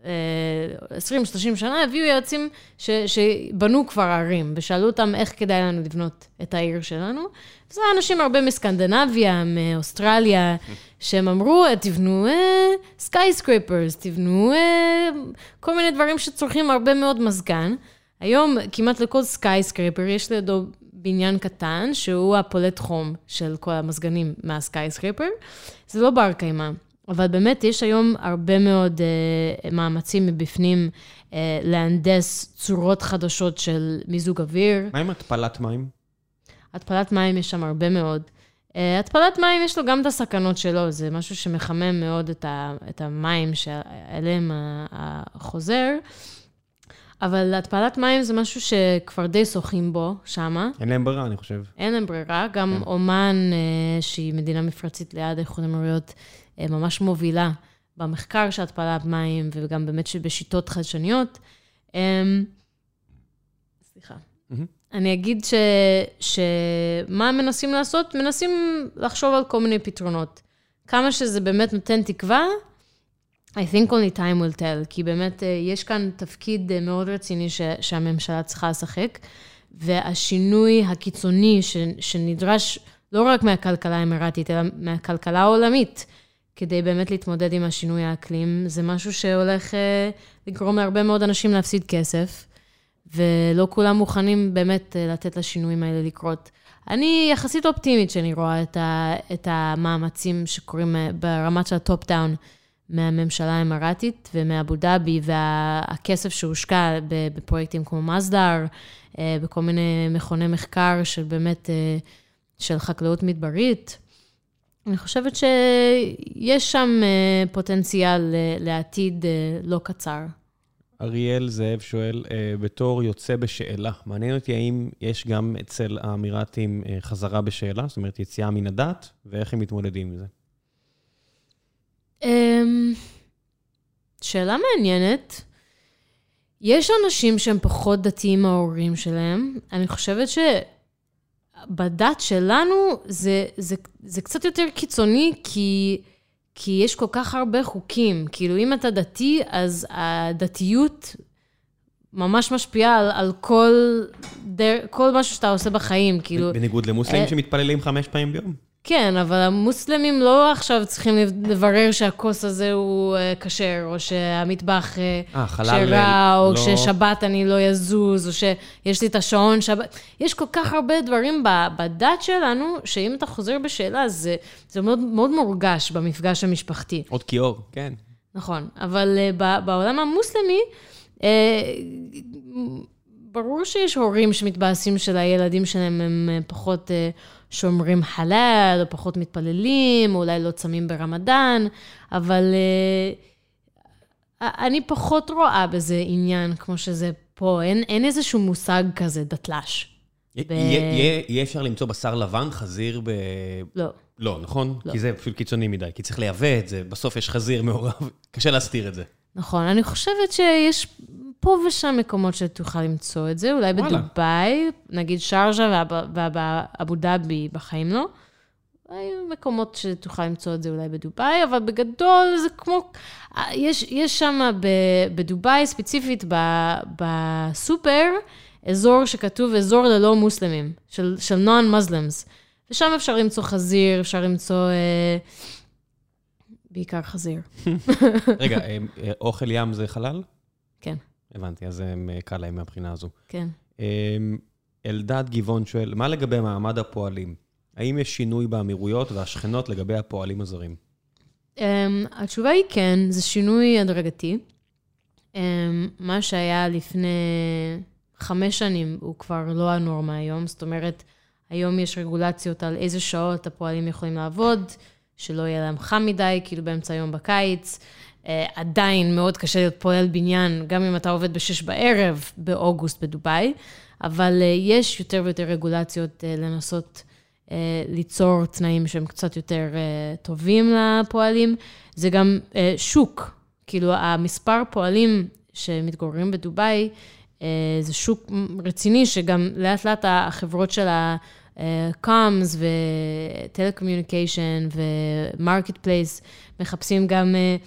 20-30 אה, שנה הביאו יועצים ש, שבנו כבר ערים, ושאלו אותם איך כדאי לנו לבנות את העיר שלנו. זה אנשים הרבה מסקנדינביה, מאוסטרליה, שהם אמרו, תבנו skyscrapers, תבנו כל מיני דברים שצורכים הרבה מאוד מזגן. היום כמעט לכל skyscraper יש לידו בניין קטן, שהוא הפולט חום של כל המזגנים מהסקייסקריפר. זה לא בר קיימא, אבל באמת יש היום הרבה מאוד uh, מאמצים מבפנים uh, להנדס צורות חדשות של מיזוג אוויר. מה עם התפלת מים? התפלת מים יש שם הרבה מאוד. Uh, התפלת מים יש לו גם את הסכנות שלו, זה משהו שמחמם מאוד את, ה, את המים שאליהם החוזר. אבל התפלת מים זה משהו שכבר די שוחים בו, שמה. אין להם ברירה, אני חושב. אין להם ברירה. גם כן. אומן, אה, שהיא מדינה מפרצית ליד איחוד האמירויות, אה, ממש מובילה במחקר של התפלת מים, וגם באמת שבשיטות חדשניות. אה, סליחה. Mm-hmm. אני אגיד ש, שמה מנסים לעשות? מנסים לחשוב על כל מיני פתרונות. כמה שזה באמת נותן תקווה, I think only time will tell, כי באמת אה, יש כאן תפקיד אה, מאוד רציני ש, שהממשלה צריכה לשחק, והשינוי הקיצוני ש, שנדרש לא רק מהכלכלה האמירתית, אלא מהכלכלה העולמית, כדי באמת להתמודד עם השינוי האקלים, זה משהו שהולך אה, לגרום להרבה מאוד אנשים להפסיד כסף, ולא כולם מוכנים באמת לתת לשינויים האלה לקרות. אני יחסית אופטימית שאני רואה את, ה, את המאמצים שקורים ברמת של ה top-down. מהממשלה האמרתית ומאבו דאבי, והכסף שהושקע בפרויקטים כמו מסדר, אה, בכל מיני מכוני מחקר של באמת, אה, של חקלאות מדברית. אני חושבת שיש שם אה, פוטנציאל לעתיד לא קצר. אריאל זאב שואל, בתור יוצא בשאלה, מעניין אותי האם יש גם אצל האמירתים חזרה בשאלה, זאת אומרת יציאה מן הדת, ואיך הם מתמודדים עם זה? אמ, שאלה מעניינת. יש אנשים שהם פחות דתיים מההורים שלהם. אני חושבת שבדת שלנו זה, זה, זה קצת יותר קיצוני, כי, כי יש כל כך הרבה חוקים. כאילו, אם אתה דתי, אז הדתיות ממש משפיעה על, על כל, דר, כל משהו שאתה עושה בחיים, כאילו... בניגוד למוסלמים אה, שמתפללים חמש פעמים ביום. כן, אבל המוסלמים לא עכשיו צריכים לברר שהכוס הזה הוא אה, כשר, או שהמטבח כשרה, או לא... ששבת אני לא יזוז, או שיש לי את השעון שבת. יש כל כך הרבה דברים בדת שלנו, שאם אתה חוזר בשאלה, זה, זה מאוד, מאוד מורגש במפגש המשפחתי. עוד כיור, כן. נכון, אבל בעולם המוסלמי, ברור שיש הורים שמתבאסים של הילדים שלהם הם פחות שומרים חלל, או פחות מתפללים, או אולי לא צמים ברמדאן, אבל uh, אני פחות רואה בזה עניין כמו שזה פה. אין, אין איזשהו מושג כזה, דתל"ש. יהיה אפשר למצוא בשר לבן, חזיר ב... לא. לא, נכון? לא. כי זה פשוט קיצוני מדי, כי צריך לייבא את זה, בסוף יש חזיר מעורב, <laughs> קשה להסתיר את זה. נכון, אני חושבת שיש פה ושם מקומות שתוכל למצוא את זה, אולי וואלה. בדובאי, נגיד שרז'ה ואבו דאבי בחיים לא. היו מקומות שתוכל למצוא את זה אולי בדובאי, אבל בגדול זה כמו, יש, יש שם בדובאי, ספציפית בסופר, אזור שכתוב אזור ללא מוסלמים, של, של נון-מוסלמס. ושם אפשר למצוא חזיר, אפשר למצוא... אה, בעיקר חזיר. <laughs> <laughs> רגע, אה, אה, אוכל ים זה חלל? הבנתי, אז אה, קל להם מהבחינה הזו. כן. אלדד גבעון שואל, מה לגבי מעמד הפועלים? האם יש שינוי באמירויות והשכנות לגבי הפועלים הזרים? Um, התשובה היא כן, זה שינוי הדרגתי. Um, מה שהיה לפני חמש שנים הוא כבר לא הנורמה היום, זאת אומרת, היום יש רגולציות על איזה שעות הפועלים יכולים לעבוד, שלא יהיה להם חם מדי, כאילו באמצע היום בקיץ. Uh, עדיין מאוד קשה להיות פועל בניין, גם אם אתה עובד בשש בערב באוגוסט בדובאי, אבל uh, יש יותר ויותר רגולציות uh, לנסות uh, ליצור תנאים שהם קצת יותר uh, טובים לפועלים. זה גם uh, שוק, כאילו המספר פועלים שמתגוררים בדובאי, uh, זה שוק רציני, שגם לאט לאט החברות של ה... commerce ו telecommunication ו marketplace מחפשים גם uh,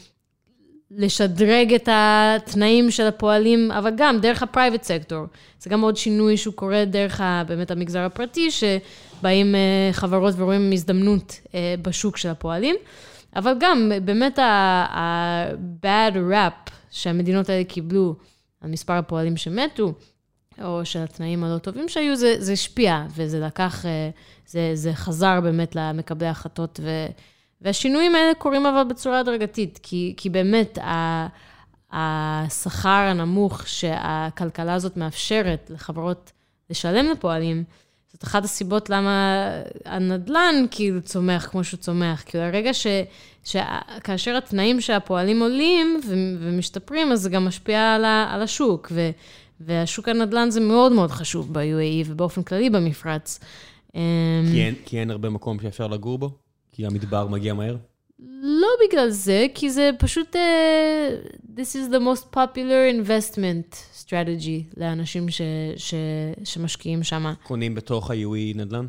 לשדרג את התנאים של הפועלים, אבל גם דרך ה private sector. זה גם עוד שינוי שהוא קורה דרך ה, באמת המגזר הפרטי, שבאים uh, חברות ורואים הזדמנות uh, בשוק של הפועלים. אבל גם באמת ה-bad rap שהמדינות האלה קיבלו על מספר הפועלים שמתו, או של התנאים הלא טובים שהיו, זה, זה השפיע, וזה לקח, אה, זה, זה חזר באמת למקבלי ההחלטות, ו, והשינויים האלה קורים אבל בצורה הדרגתית, כי, כי באמת ה, השכר הנמוך שהכלכלה הזאת מאפשרת לחברות לשלם לפועלים, זאת אחת הסיבות למה הנדל"ן כאילו צומח כמו שהוא צומח. כאילו הרגע ש... שכאשר התנאים שהפועלים עולים ומשתפרים, אז זה גם משפיע על, ה... על השוק. ו... והשוק הנדל"ן זה מאוד מאוד חשוב ב-UAE ובאופן כללי במפרץ. אמ, כי אין, כי אין הרבה מקום שאפשר לגור בו? כי המדבר מגיע מהר? לא בגלל זה, כי זה פשוט, uh, this is the most popular investment strategy לאנשים ש, ש, שמשקיעים שם. קונים בתוך ה-UE נדל"ן?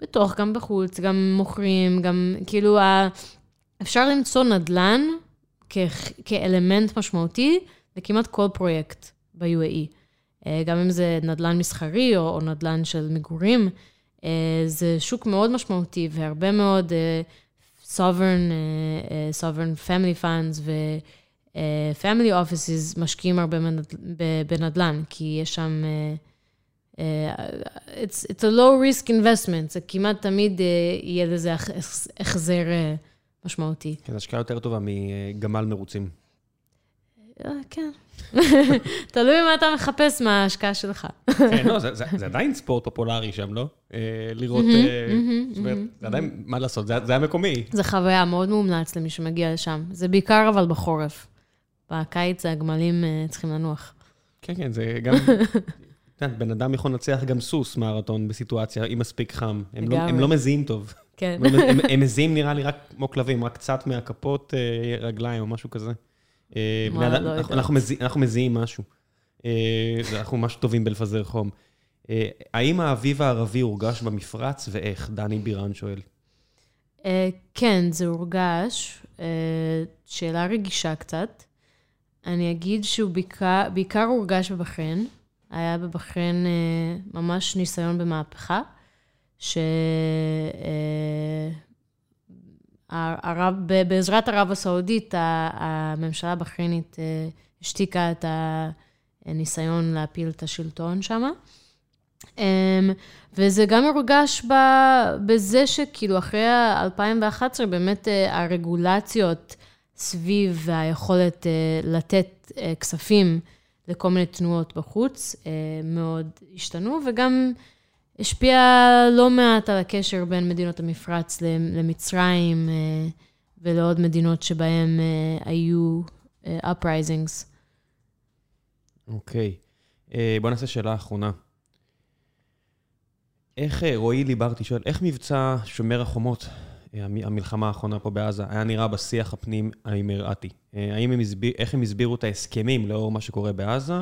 בתוך, גם בחוץ, גם מוכרים, גם כאילו, ה... אפשר למצוא נדל"ן כ, כאלמנט משמעותי לכמעט כל פרויקט. ב-UAE. אה, גם אם זה נדל"ן מסחרי או, או נדל"ן של מגורים, זה שוק מאוד משמעותי והרבה מאוד uh, sovereign, uh, sovereign family funds ו-family offices משקיעים הרבה בנדל"ן, כי יש שם... It's, it's a low risk investment, זה כמעט תמיד יהיה לזה החזר משמעותי. כן, השקעה יותר טובה מגמל מרוצים. כן. <laughs> תלוי מה אתה מחפש מההשקעה שלך. כן, לא, זה עדיין ספורט פופולרי שם, לא? אה, לראות, אה, זאת אומרת, זה עדיין, מה לעשות, זה המקומי. זה חוויה מאוד מומלץ למי שמגיע לשם. זה בעיקר אבל בחורף. בקיץ הגמלים אה, צריכים לנוח. כן, כן, זה גם... <laughs> בן אדם יכול לנצח גם סוס מרתון בסיטואציה, אם מספיק חם. הם לא, לא מזיעים טוב. כן. הם מזיעים נראה לי רק כמו כלבים, רק קצת מהכפות רגליים או משהו כזה. אה, לא אנחנו- מזיעים משהו. אה, אנחנו ממש טובים בלפזר חום. אה, האם האביב הערבי הורגש במפרץ, ואיך? דני בירן שואל. כן, זה הורגש. שאלה רגישה קצת. אני אגיד שהוא בעיקר, בעיקר הורגש בבחריין. היה בבחריין ממש ניסיון במהפכה, ש... הרב, בעזרת ערב הסעודית, הממשלה הבחריינית אה, השתיקה את הניסיון להפיל את השלטון שם. אמ, וזה גם הורגש ב- בזה שכאילו אחרי ה-2011, באמת אה, הרגולציות סביב היכולת אה, לתת כספים לכל מיני תנועות בחוץ מאוד השתנו, וגם השפיע לא מעט על הקשר בין מדינות המפרץ למצרים אה, ולעוד מדינות שבהן אה, היו אה, uprisings. אוקיי. אה, בוא נעשה שאלה אחרונה. איך, רועי ליברטי שואל, איך מבצע שומר החומות, המ- המלחמה האחרונה פה בעזה, היה נראה בשיח הפנים האמירתי? האם הם הסביר, איך הם הסבירו את ההסכמים לאור מה שקורה בעזה?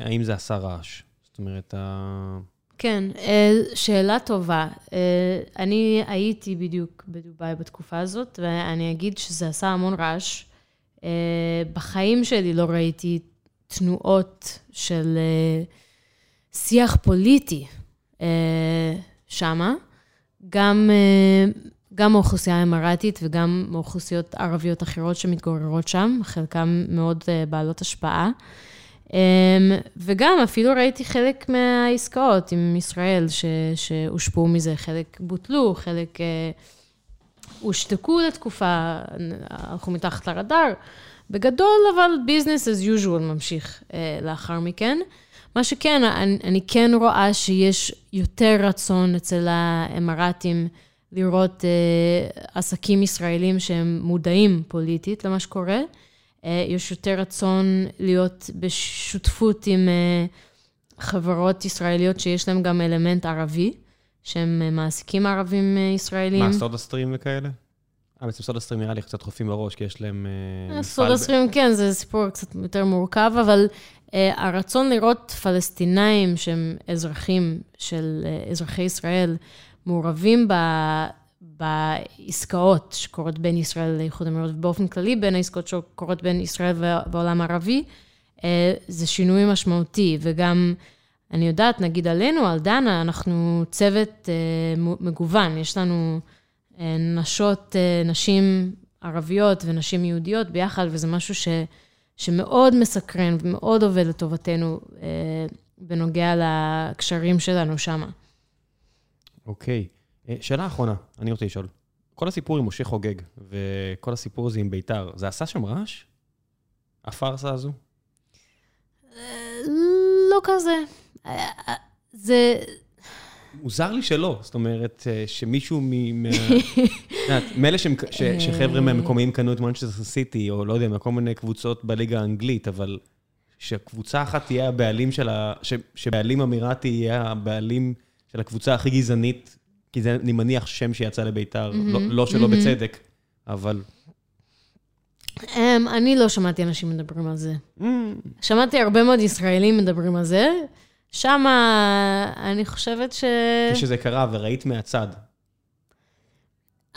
האם זה עשה רעש? זאת אומרת. כן, אה, שאלה טובה. אה, אני הייתי בדיוק בדובאי בתקופה הזאת, ואני אגיד שזה עשה המון רעש. אה, בחיים שלי לא ראיתי תנועות של שיח פוליטי שמה. גם, גם מהאוכלוסייה האמרתית וגם מאוכלוסיות ערביות אחרות שמתגוררות שם, חלקן מאוד בעלות השפעה. Um, וגם אפילו ראיתי חלק מהעסקאות עם ישראל שהושפעו מזה, חלק בוטלו, חלק uh, הושתקו לתקופה, הלכו מתחת לרדאר. בגדול, אבל business as usual ממשיך uh, לאחר מכן. מה שכן, אני, אני כן רואה שיש יותר רצון אצל האמרתים לראות uh, עסקים ישראלים שהם מודעים פוליטית למה שקורה. אה, יש יותר רצון להיות בשותפות עם אה, חברות ישראליות שיש להן גם אלמנט ערבי, שהם אה, מעסיקים ערבים ישראלים. מה, סודה סטרים וכאלה? אה, בעצם סודה סטרים נראה לי קצת חופים בראש, כי יש להם... סודה סטרים, כן, זה סיפור קצת יותר מורכב, אבל הרצון לראות פלסטינאים שהם אזרחים של אזרחי ישראל מעורבים ב, בעסקאות שקורות בין ישראל לאיחוד האמירויות, ובאופן כללי בין העסקאות שקורות בין ישראל וה- והעולם הערבי, uh, זה שינוי משמעותי, וגם... אני יודעת, נגיד עלינו, על דנה, אנחנו צוות uh, מגוון, יש לנו uh, נשות, נשים ערביות ונשים יהודיות ביחד, וזה משהו ש, שמאוד מסקרן ומאוד עובד לטובתנו בנוגע לקשרים שלנו שם. אוקיי. אה, שאלה אחרונה, אני רוצה לשאול. כל הסיפור עם משה חוגג, וכל הסיפור הזה עם ביתר, זה עשה שם רעש? הפארסה הזו? לא כזה. אה, אה, זה... מוזר לי שלא, זאת אומרת, אה, שמישהו מ... <laughs> ש- שחבר'ה מהמקומיים קנו את מנצ'סטר סיטי, או לא יודע, מכל מיני קבוצות בליגה האנגלית, אבל שקבוצה אחת תהיה הבעלים של ה... שבעלים אמירתי יהיה הבעלים של הקבוצה הכי גזענית, כי זה, אני מניח, שם שיצא לביתר, לא- לא שלא בצדק, אבל... אמ, אני לא שמעתי אנשים מדברים על זה. שמעתי הרבה מאוד ישראלים מדברים על זה. שם אני חושבת ש... כשזה קרה וראית מהצד,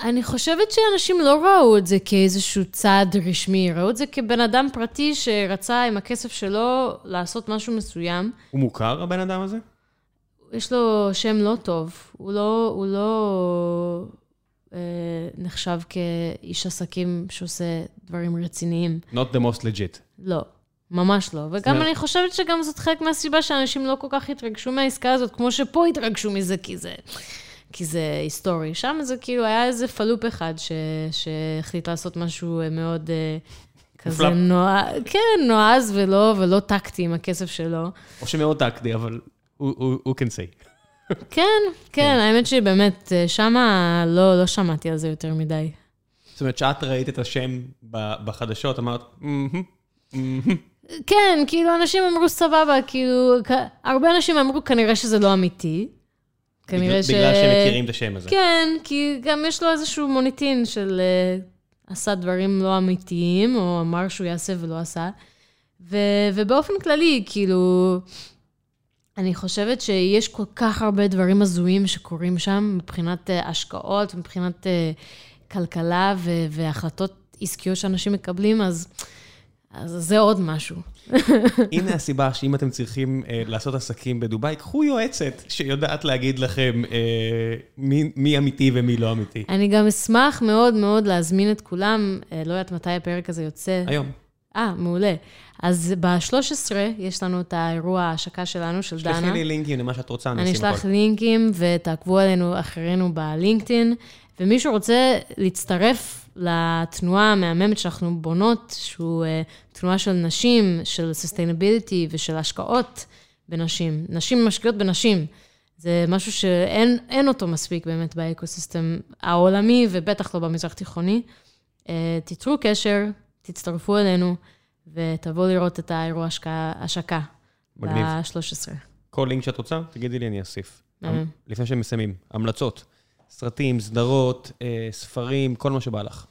אני חושבת שאנשים לא ראו את זה כאיזשהו צעד רשמי, ראו את זה כבן אדם פרטי שרצה עם הכסף שלו לעשות משהו מסוים. הוא מוכר, הבן אדם הזה? יש לו שם לא טוב, הוא לא, הוא לא אה, נחשב כאיש עסקים שעושה דברים רציניים. Not the most legit. לא, ממש לא. וגם אני חושבת שגם זאת חלק מהסיבה שאנשים לא כל כך התרגשו מהעסקה הזאת, כמו שפה התרגשו מזה, כי זה, כי זה היסטורי. שם זה כאילו, היה איזה פלופ אחד ש, שהחליט לעשות משהו אה, מאוד אה, כזה. נועז, כן, נועז ולא, ולא טקטי עם הכסף שלו. או שמאוד טקטי, אבל הוא- can say. כן, כן, האמת שבאמת, אה, שמה לא, לא שמעתי על זה יותר מדי. זאת אומרת, שאת ראית את השם בחדשות, אמרת. כן, כאילו, אנשים אמרו סבבה, כאילו, הרבה אנשים אמרו כנראה שזה לא אמיתי. כנראה בגלל- ש... בגלל שהם מכירים את השם הזה. כן, כי גם יש לו איזשהו מוניטין של אה, עשה דברים לא אמיתיים, או אמר שהוא יעשה ולא עשה. ו, ובאופן כללי, כאילו, אני חושבת שיש כל כך הרבה דברים הזויים שקורים שם, מבחינת uh, השקעות, מבחינת uh, כלכלה ו- והחלטות עסקיות שאנשים מקבלים, אז, אז זה עוד משהו. <laughs> הנה הסיבה שאם אתם צריכים uh, לעשות עסקים בדובאי, קחו יועצת שיודעת להגיד לכם uh, מי, מי אמיתי ומי לא אמיתי. אני גם אשמח מאוד מאוד להזמין את כולם, uh, לא יודעת מתי הפרק הזה יוצא. היום. אה, מעולה. אז ב-13 יש לנו את האירוע ההשקה שלנו, של דנה. שלחי לי לינקים למה שאת רוצה, אני אשים הכול. אני אשלח לינקים ותעקבו עלינו אחרינו בלינקדאין. ומי שרוצה להצטרף לתנועה המהממת שאנחנו בונות, שהוא uh, תנועה של נשים, של sustainability ושל השקעות בנשים. נשים משקיעות בנשים. זה משהו שאין אותו מספיק באמת באקוסיסטם העולמי, ובטח לא במזרח תיכוני. Uh, תיצרו קשר, תצטרפו אלינו. ותבואו לראות את האירוע השקה. מגניב. ב-13. כל לינק שאת רוצה, תגידי לי, אני אוסיף. לפני שהם מסיימים, המלצות, סרטים, סדרות, אה, ספרים, כל מה שבא לך.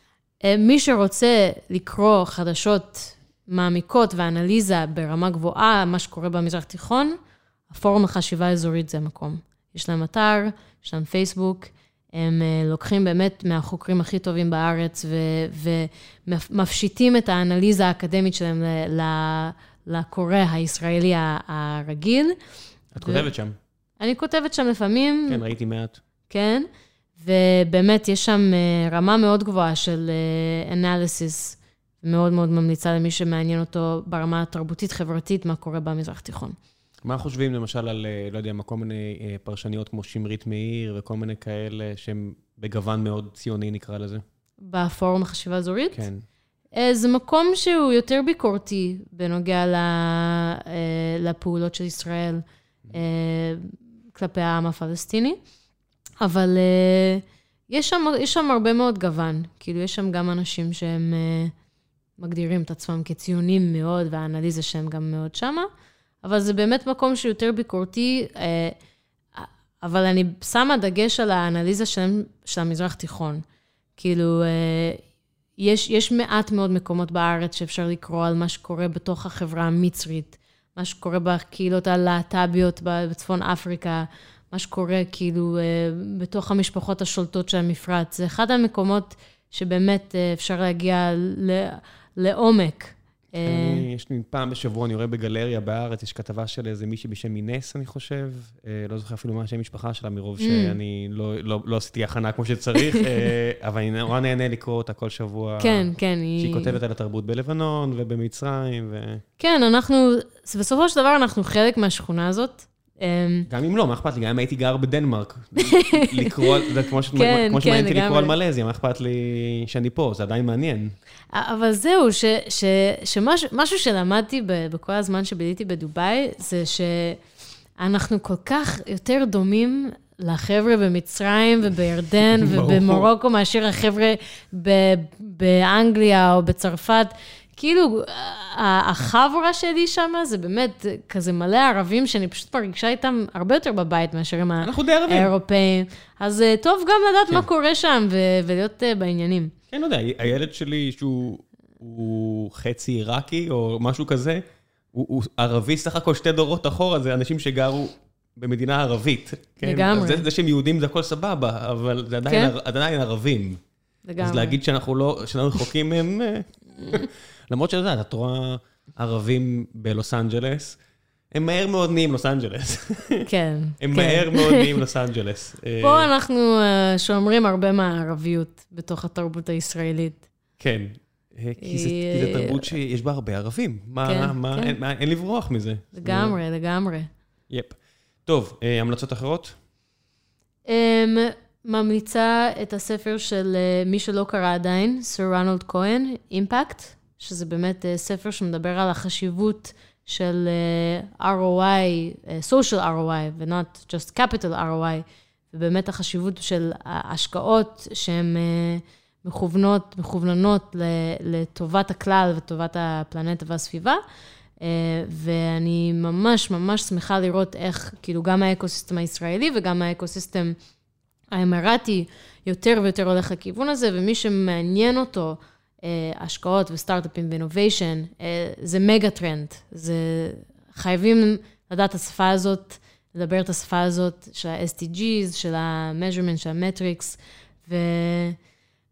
אה, מי שרוצה לקרוא חדשות מעמיקות ואנליזה ברמה גבוהה, מה שקורה במזרח תיכון, הפורום לחשיבה אזורית זה המקום. יש להם אתר, יש להם פייסבוק, הם אה, לוקחים באמת מהחוקרים הכי טובים בארץ ומפשיטים את האנליזה האקדמית שלהם לקורא הישראלי הרגיל. את כותבת שם. אני כותבת שם לפעמים. כן, ראיתי מעט. כן, ובאמת יש שם אה, רמה מאוד גבוהה של אנליסיס, אה, מאוד מאוד ממליצה למי שמעניין אותו ברמה התרבותית-חברתית, מה קורה במזרח התיכון. מה חושבים למשל על, אה, לא יודע, כל מיני אה, פרשניות כמו שמרית מאיר וכל מיני כאלה שהם בגוון מאוד ציוני, נקרא לזה? בפורום החשיבה האזורית? כן. אה, זה מקום שהוא יותר ביקורתי בנוגע לפעולות של ישראל כלפי העם הפלסטיני, אבל יש שם, יש שם הרבה מאוד גוון. כאילו, יש שם גם אנשים שהם מגדירים את עצמם כציונים מאוד, והאנליזה שלהם גם מאוד שמה. אבל זה באמת מקום שיותר ביקורתי, אה, אבל אני שמה דגש על האנליזה של, של המזרח תיכון. כאילו, אה, יש, יש מעט מאוד מקומות בארץ שאפשר לקרוא על מה שקורה בתוך החברה המצרית, מה שקורה בקהילות הלהט"ביות בצפון אפריקה, מה שקורה כאילו אה, בתוך המשפחות השולטות של המפרץ. זה אחד המקומות שבאמת אפשר להגיע לעומק יש לי פעם בשבוע, אני רואה בגלריה בארץ, יש כתבה של איזה מישהי בשם אינס, אני חושב. אה, לא זוכר אפילו מה השם משפחה שלה, מרוב mm. שאני לא, לא, לא עשיתי הכנה כמו שצריך, אה, <laughs> אבל אני נורא נהנה לקרוא אותה כל שבוע. כן, כן. שהיא כותבת על התרבות בלבנון ובמצרים. ו... כן, אנחנו, בסופו של דבר אנחנו חלק מהשכונה הזאת. אמ, גם אם לא, מה אכפת לי? גם אם הייתי גר בדנמרק, <laughs> לקרוא, כמו כן, כן, שמעניין אותי לקרוא על מלזיה, מה אכפת לי שאני פה? זה עדיין מעניין. אבל זהו, שמשהו שלמדתי בכל הזמן שביליתי בדובאי, זה שאנחנו כל כך יותר דומים לחבר'ה במצרים ובירדן <laughs> ובמרוקו מאשר החבר'ה באנגליה או בצרפת. כאילו, החברה שלי שם זה באמת כזה מלא ערבים שאני פשוט מרגישה איתם הרבה יותר בבית מאשר עם האירופאים. אז אה, טוב גם לדעת כן. מה קורה שם ולהיות אה, בעניינים. כן, לא יודע, הילד שלי שהוא חצי עיראקי או משהו כזה, הוא, הוא ערבי סך הכל שתי דורות אחורה, זה אנשים שגרו במדינה ערבית. כן? לגמרי. זה, זה שהם יהודים זה הכל סבבה, אבל זה עדיין, כן? עדיין ערבים. לגמרי. אז להגיד שאנחנו לא, שאנחנו רחוקים מהם... אה, למרות שאת יודעת, את רואה ערבים בלוס אנג'לס, הם מהר מאוד נהיים לוס אנג'לס. כן. <laughs> הם כן. מהר מאוד נהיים לוס אנג'לס. <laughs> פה אנחנו אה, שומרים הרבה מהערביות בתוך התרבות הישראלית. כן. אה, כי זו תרבות שיש בה הרבה ערבים. מה, כן, מה, כן. אין, אין לברוח מזה. לגמרי, לגמרי. Yep. טוב, אה, המלצות אחרות? Um, ממליצה את הספר של מי שלא קרא עדיין, סר רונלד כהן, Impact. שזה באמת אה, ספר שמדבר על החשיבות של אה, ROI, אה, social ROI, ו-not just capital ROI, ובאמת החשיבות של השקעות שהן מכוונות, מכווננות לטובת הכלל וטובת הפלנטה והסביבה. ואני ממש ממש שמחה לראות איך, כאילו, גם ה ecosystem הישראלי וגם ה ecosystem האמירתי יותר ויותר הולך לכיוון הזה, ומי שמעניין אותו, השקעות וסטארט-אפים ו innovation, אה, זה mega trend. זה... חייבים לדעת את השפה הזאת, לדבר את השפה הזאת של ה- SDGs, של ה-measurement, של ה-metrics, ו...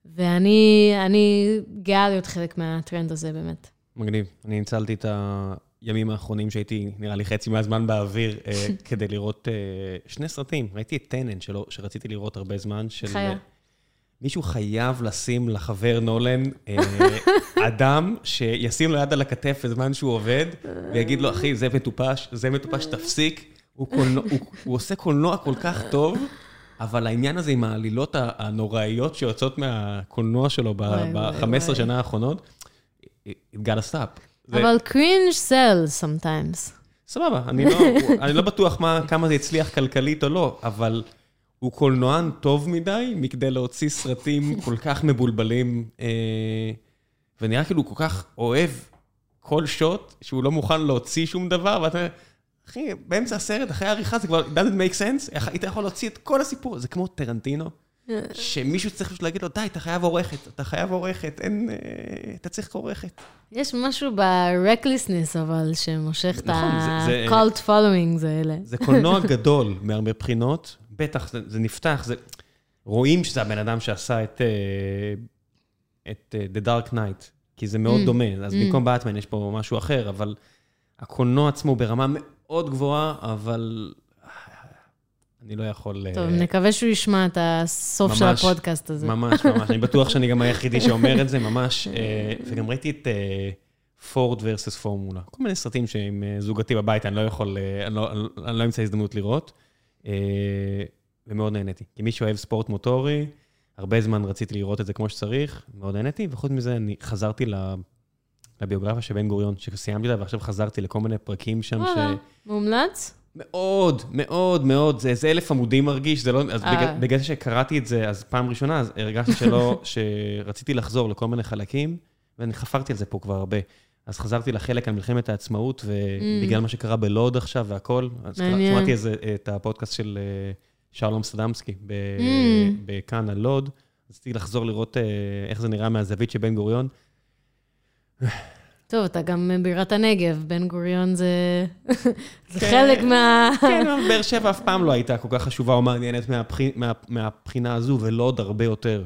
ואני גאה להיות חלק מהטרנד הזה, באמת. מגניב. אני ניצלתי את הימים האחרונים שהייתי, נראה לי, חצי מהזמן באוויר, אה, <laughs> כדי לראות אה, שני סרטים. ראיתי את טנן, שלא, שרציתי לראות הרבה זמן, של... חיה. מישהו חייב לשים לחבר נולן אה, <laughs> אדם שישים לו יד על הכתף בזמן שהוא עובד, ויגיד לו, אחי, זה מטופש, זה מטופש, תפסיק. הוא, קולנוע, הוא, הוא עושה קולנוע כל כך טוב, אבל העניין הזה עם העלילות הנוראיות שיוצאות מהקולנוע שלו וואי, וואי, ב-15 וואי. שנה האחרונות, it gotta stop. זה- אבל קרינג' sells sometimes. סבבה, אני לא, אני לא בטוח מה, כמה זה הצליח כלכלית או לא, אבל הוא קולנוען טוב מדי מכדי להוציא סרטים <laughs> כל כך מבולבלים, אה, ונראה כאילו הוא כל כך אוהב כל שוט, שהוא לא מוכן להוציא שום דבר, ואתה אומר, אחי, באמצע הסרט, אחרי העריכה זה כבר doesn't make sense, היית יכול להוציא את כל הסיפור, זה כמו טרנטינו, <laughs> שמישהו צריך פשוט להגיד לו, די, אתה חייב עורכת, אתה חייב עורכת, אין, אה, אתה צריך עורכת. יש משהו ב-recklessness, אבל, שמושך את נכון, זה- זה- ה-cult followings האלה. זה קולנוע <laughs> גדול מהרבה בחינות, בטח זה, זה נפתח, זה... רואים שזה הבן אדם שעשה את, אה, את אה, The Dark Knight, כי זה מאוד Mm. דומה, אז Mm. במקום באטמן יש פה משהו אחר, אבל הקולנוע עצמו ברמה מאוד גבוהה, אבל אני לא יכול... אה, טוב, נקווה שהוא ישמע את הסוף של ממש, הפודקאסט הזה. ממש, ממש, אני בטוח שאני גם היחידי <laughs> שאומר את זה, ממש, אה, וגם ראיתי את פורד versus פורמולה, כל מיני סרטים שעם אה, זוגתי בבית, אני לא יכול, אה, אני לא- אני לא אמצא הזדמנות לראות, ומאוד נהניתי. כי מי שאוהב ספורט מוטורי, הרבה זמן רציתי לראות את זה כמו שצריך, מאוד נהניתי, וחוץ מזה אני חזרתי ל- לביוגרפיה של בן גוריון, שסיימתי אותה, ועכשיו חזרתי לכל מיני פרקים שם, ש... מומלץ? מאוד, מאוד, מאוד, זה איזה אלף עמודים מרגיש, זה לא, אז אה. בגלל, בגלל שקראתי את זה, אז פעם ראשונה, אז הרגשתי שלא, <laughs> שרציתי לחזור לכל מיני חלקים, ואני חפרתי על זה פה כבר הרבה. אז חזרתי לחלק על מלחמת העצמאות, ובגלל מה שקרה בלוד עכשיו והכל, אז Mm. שמעתי את הפודקאסט של אה, שלום סדמסקי Mm. בכאן על לוד, רציתי לחזור לראות אה, איך זה נראה מהזווית של בן גוריון. טוב, אתה גם בירת הנגב, בן גוריון זה <laughs> זה כן. חלק מה... כן, אבל באר שבע אף פעם לא הייתה כל כך חשובה או מעניינת מהבחי- מה- מהבחינה הזו, ולוד הרבה יותר.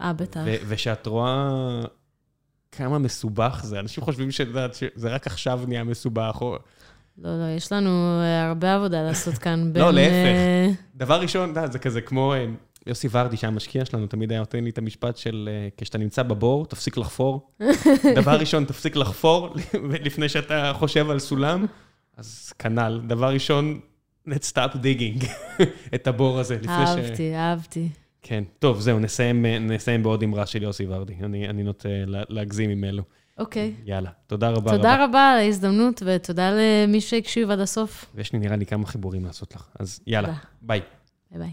אה, בטח. ושאת רואה כמה מסובך זה, אנשים חושבים שזה רק עכשיו נהיה מסובך, או... לא, לא, יש לנו אה, הרבה עבודה לעשות כאן <laughs> בין... לא, להפך. אה, דבר ראשון, יודע, זה כזה כמו אה, יוסי ורדי, שהמשקיע שלנו, תמיד היה נותן לי את המשפט של אה, כשאתה נמצא בבור, תפסיק לחפור. <laughs> דבר ראשון, תפסיק לחפור <laughs> לפני שאתה חושב על סולם, אז כנ"ל. דבר ראשון, let's stop digging את הבור הזה. לפני ש... אהבתי, אהבתי. כן. טוב, זהו, נסיים, אה, נסיים בעוד אמרה של יוסי ורדי. אני, אני נוטה לה- להגזים עם אלו. אוקיי. יאללה, תודה רבה רבה. תודה רבה על ההזדמנות, ותודה למי שהקשיב עד הסוף. ויש לי נראה לי כמה חיבורים לעשות לך. אז יאללה, תודה. ביי. ביי ביי.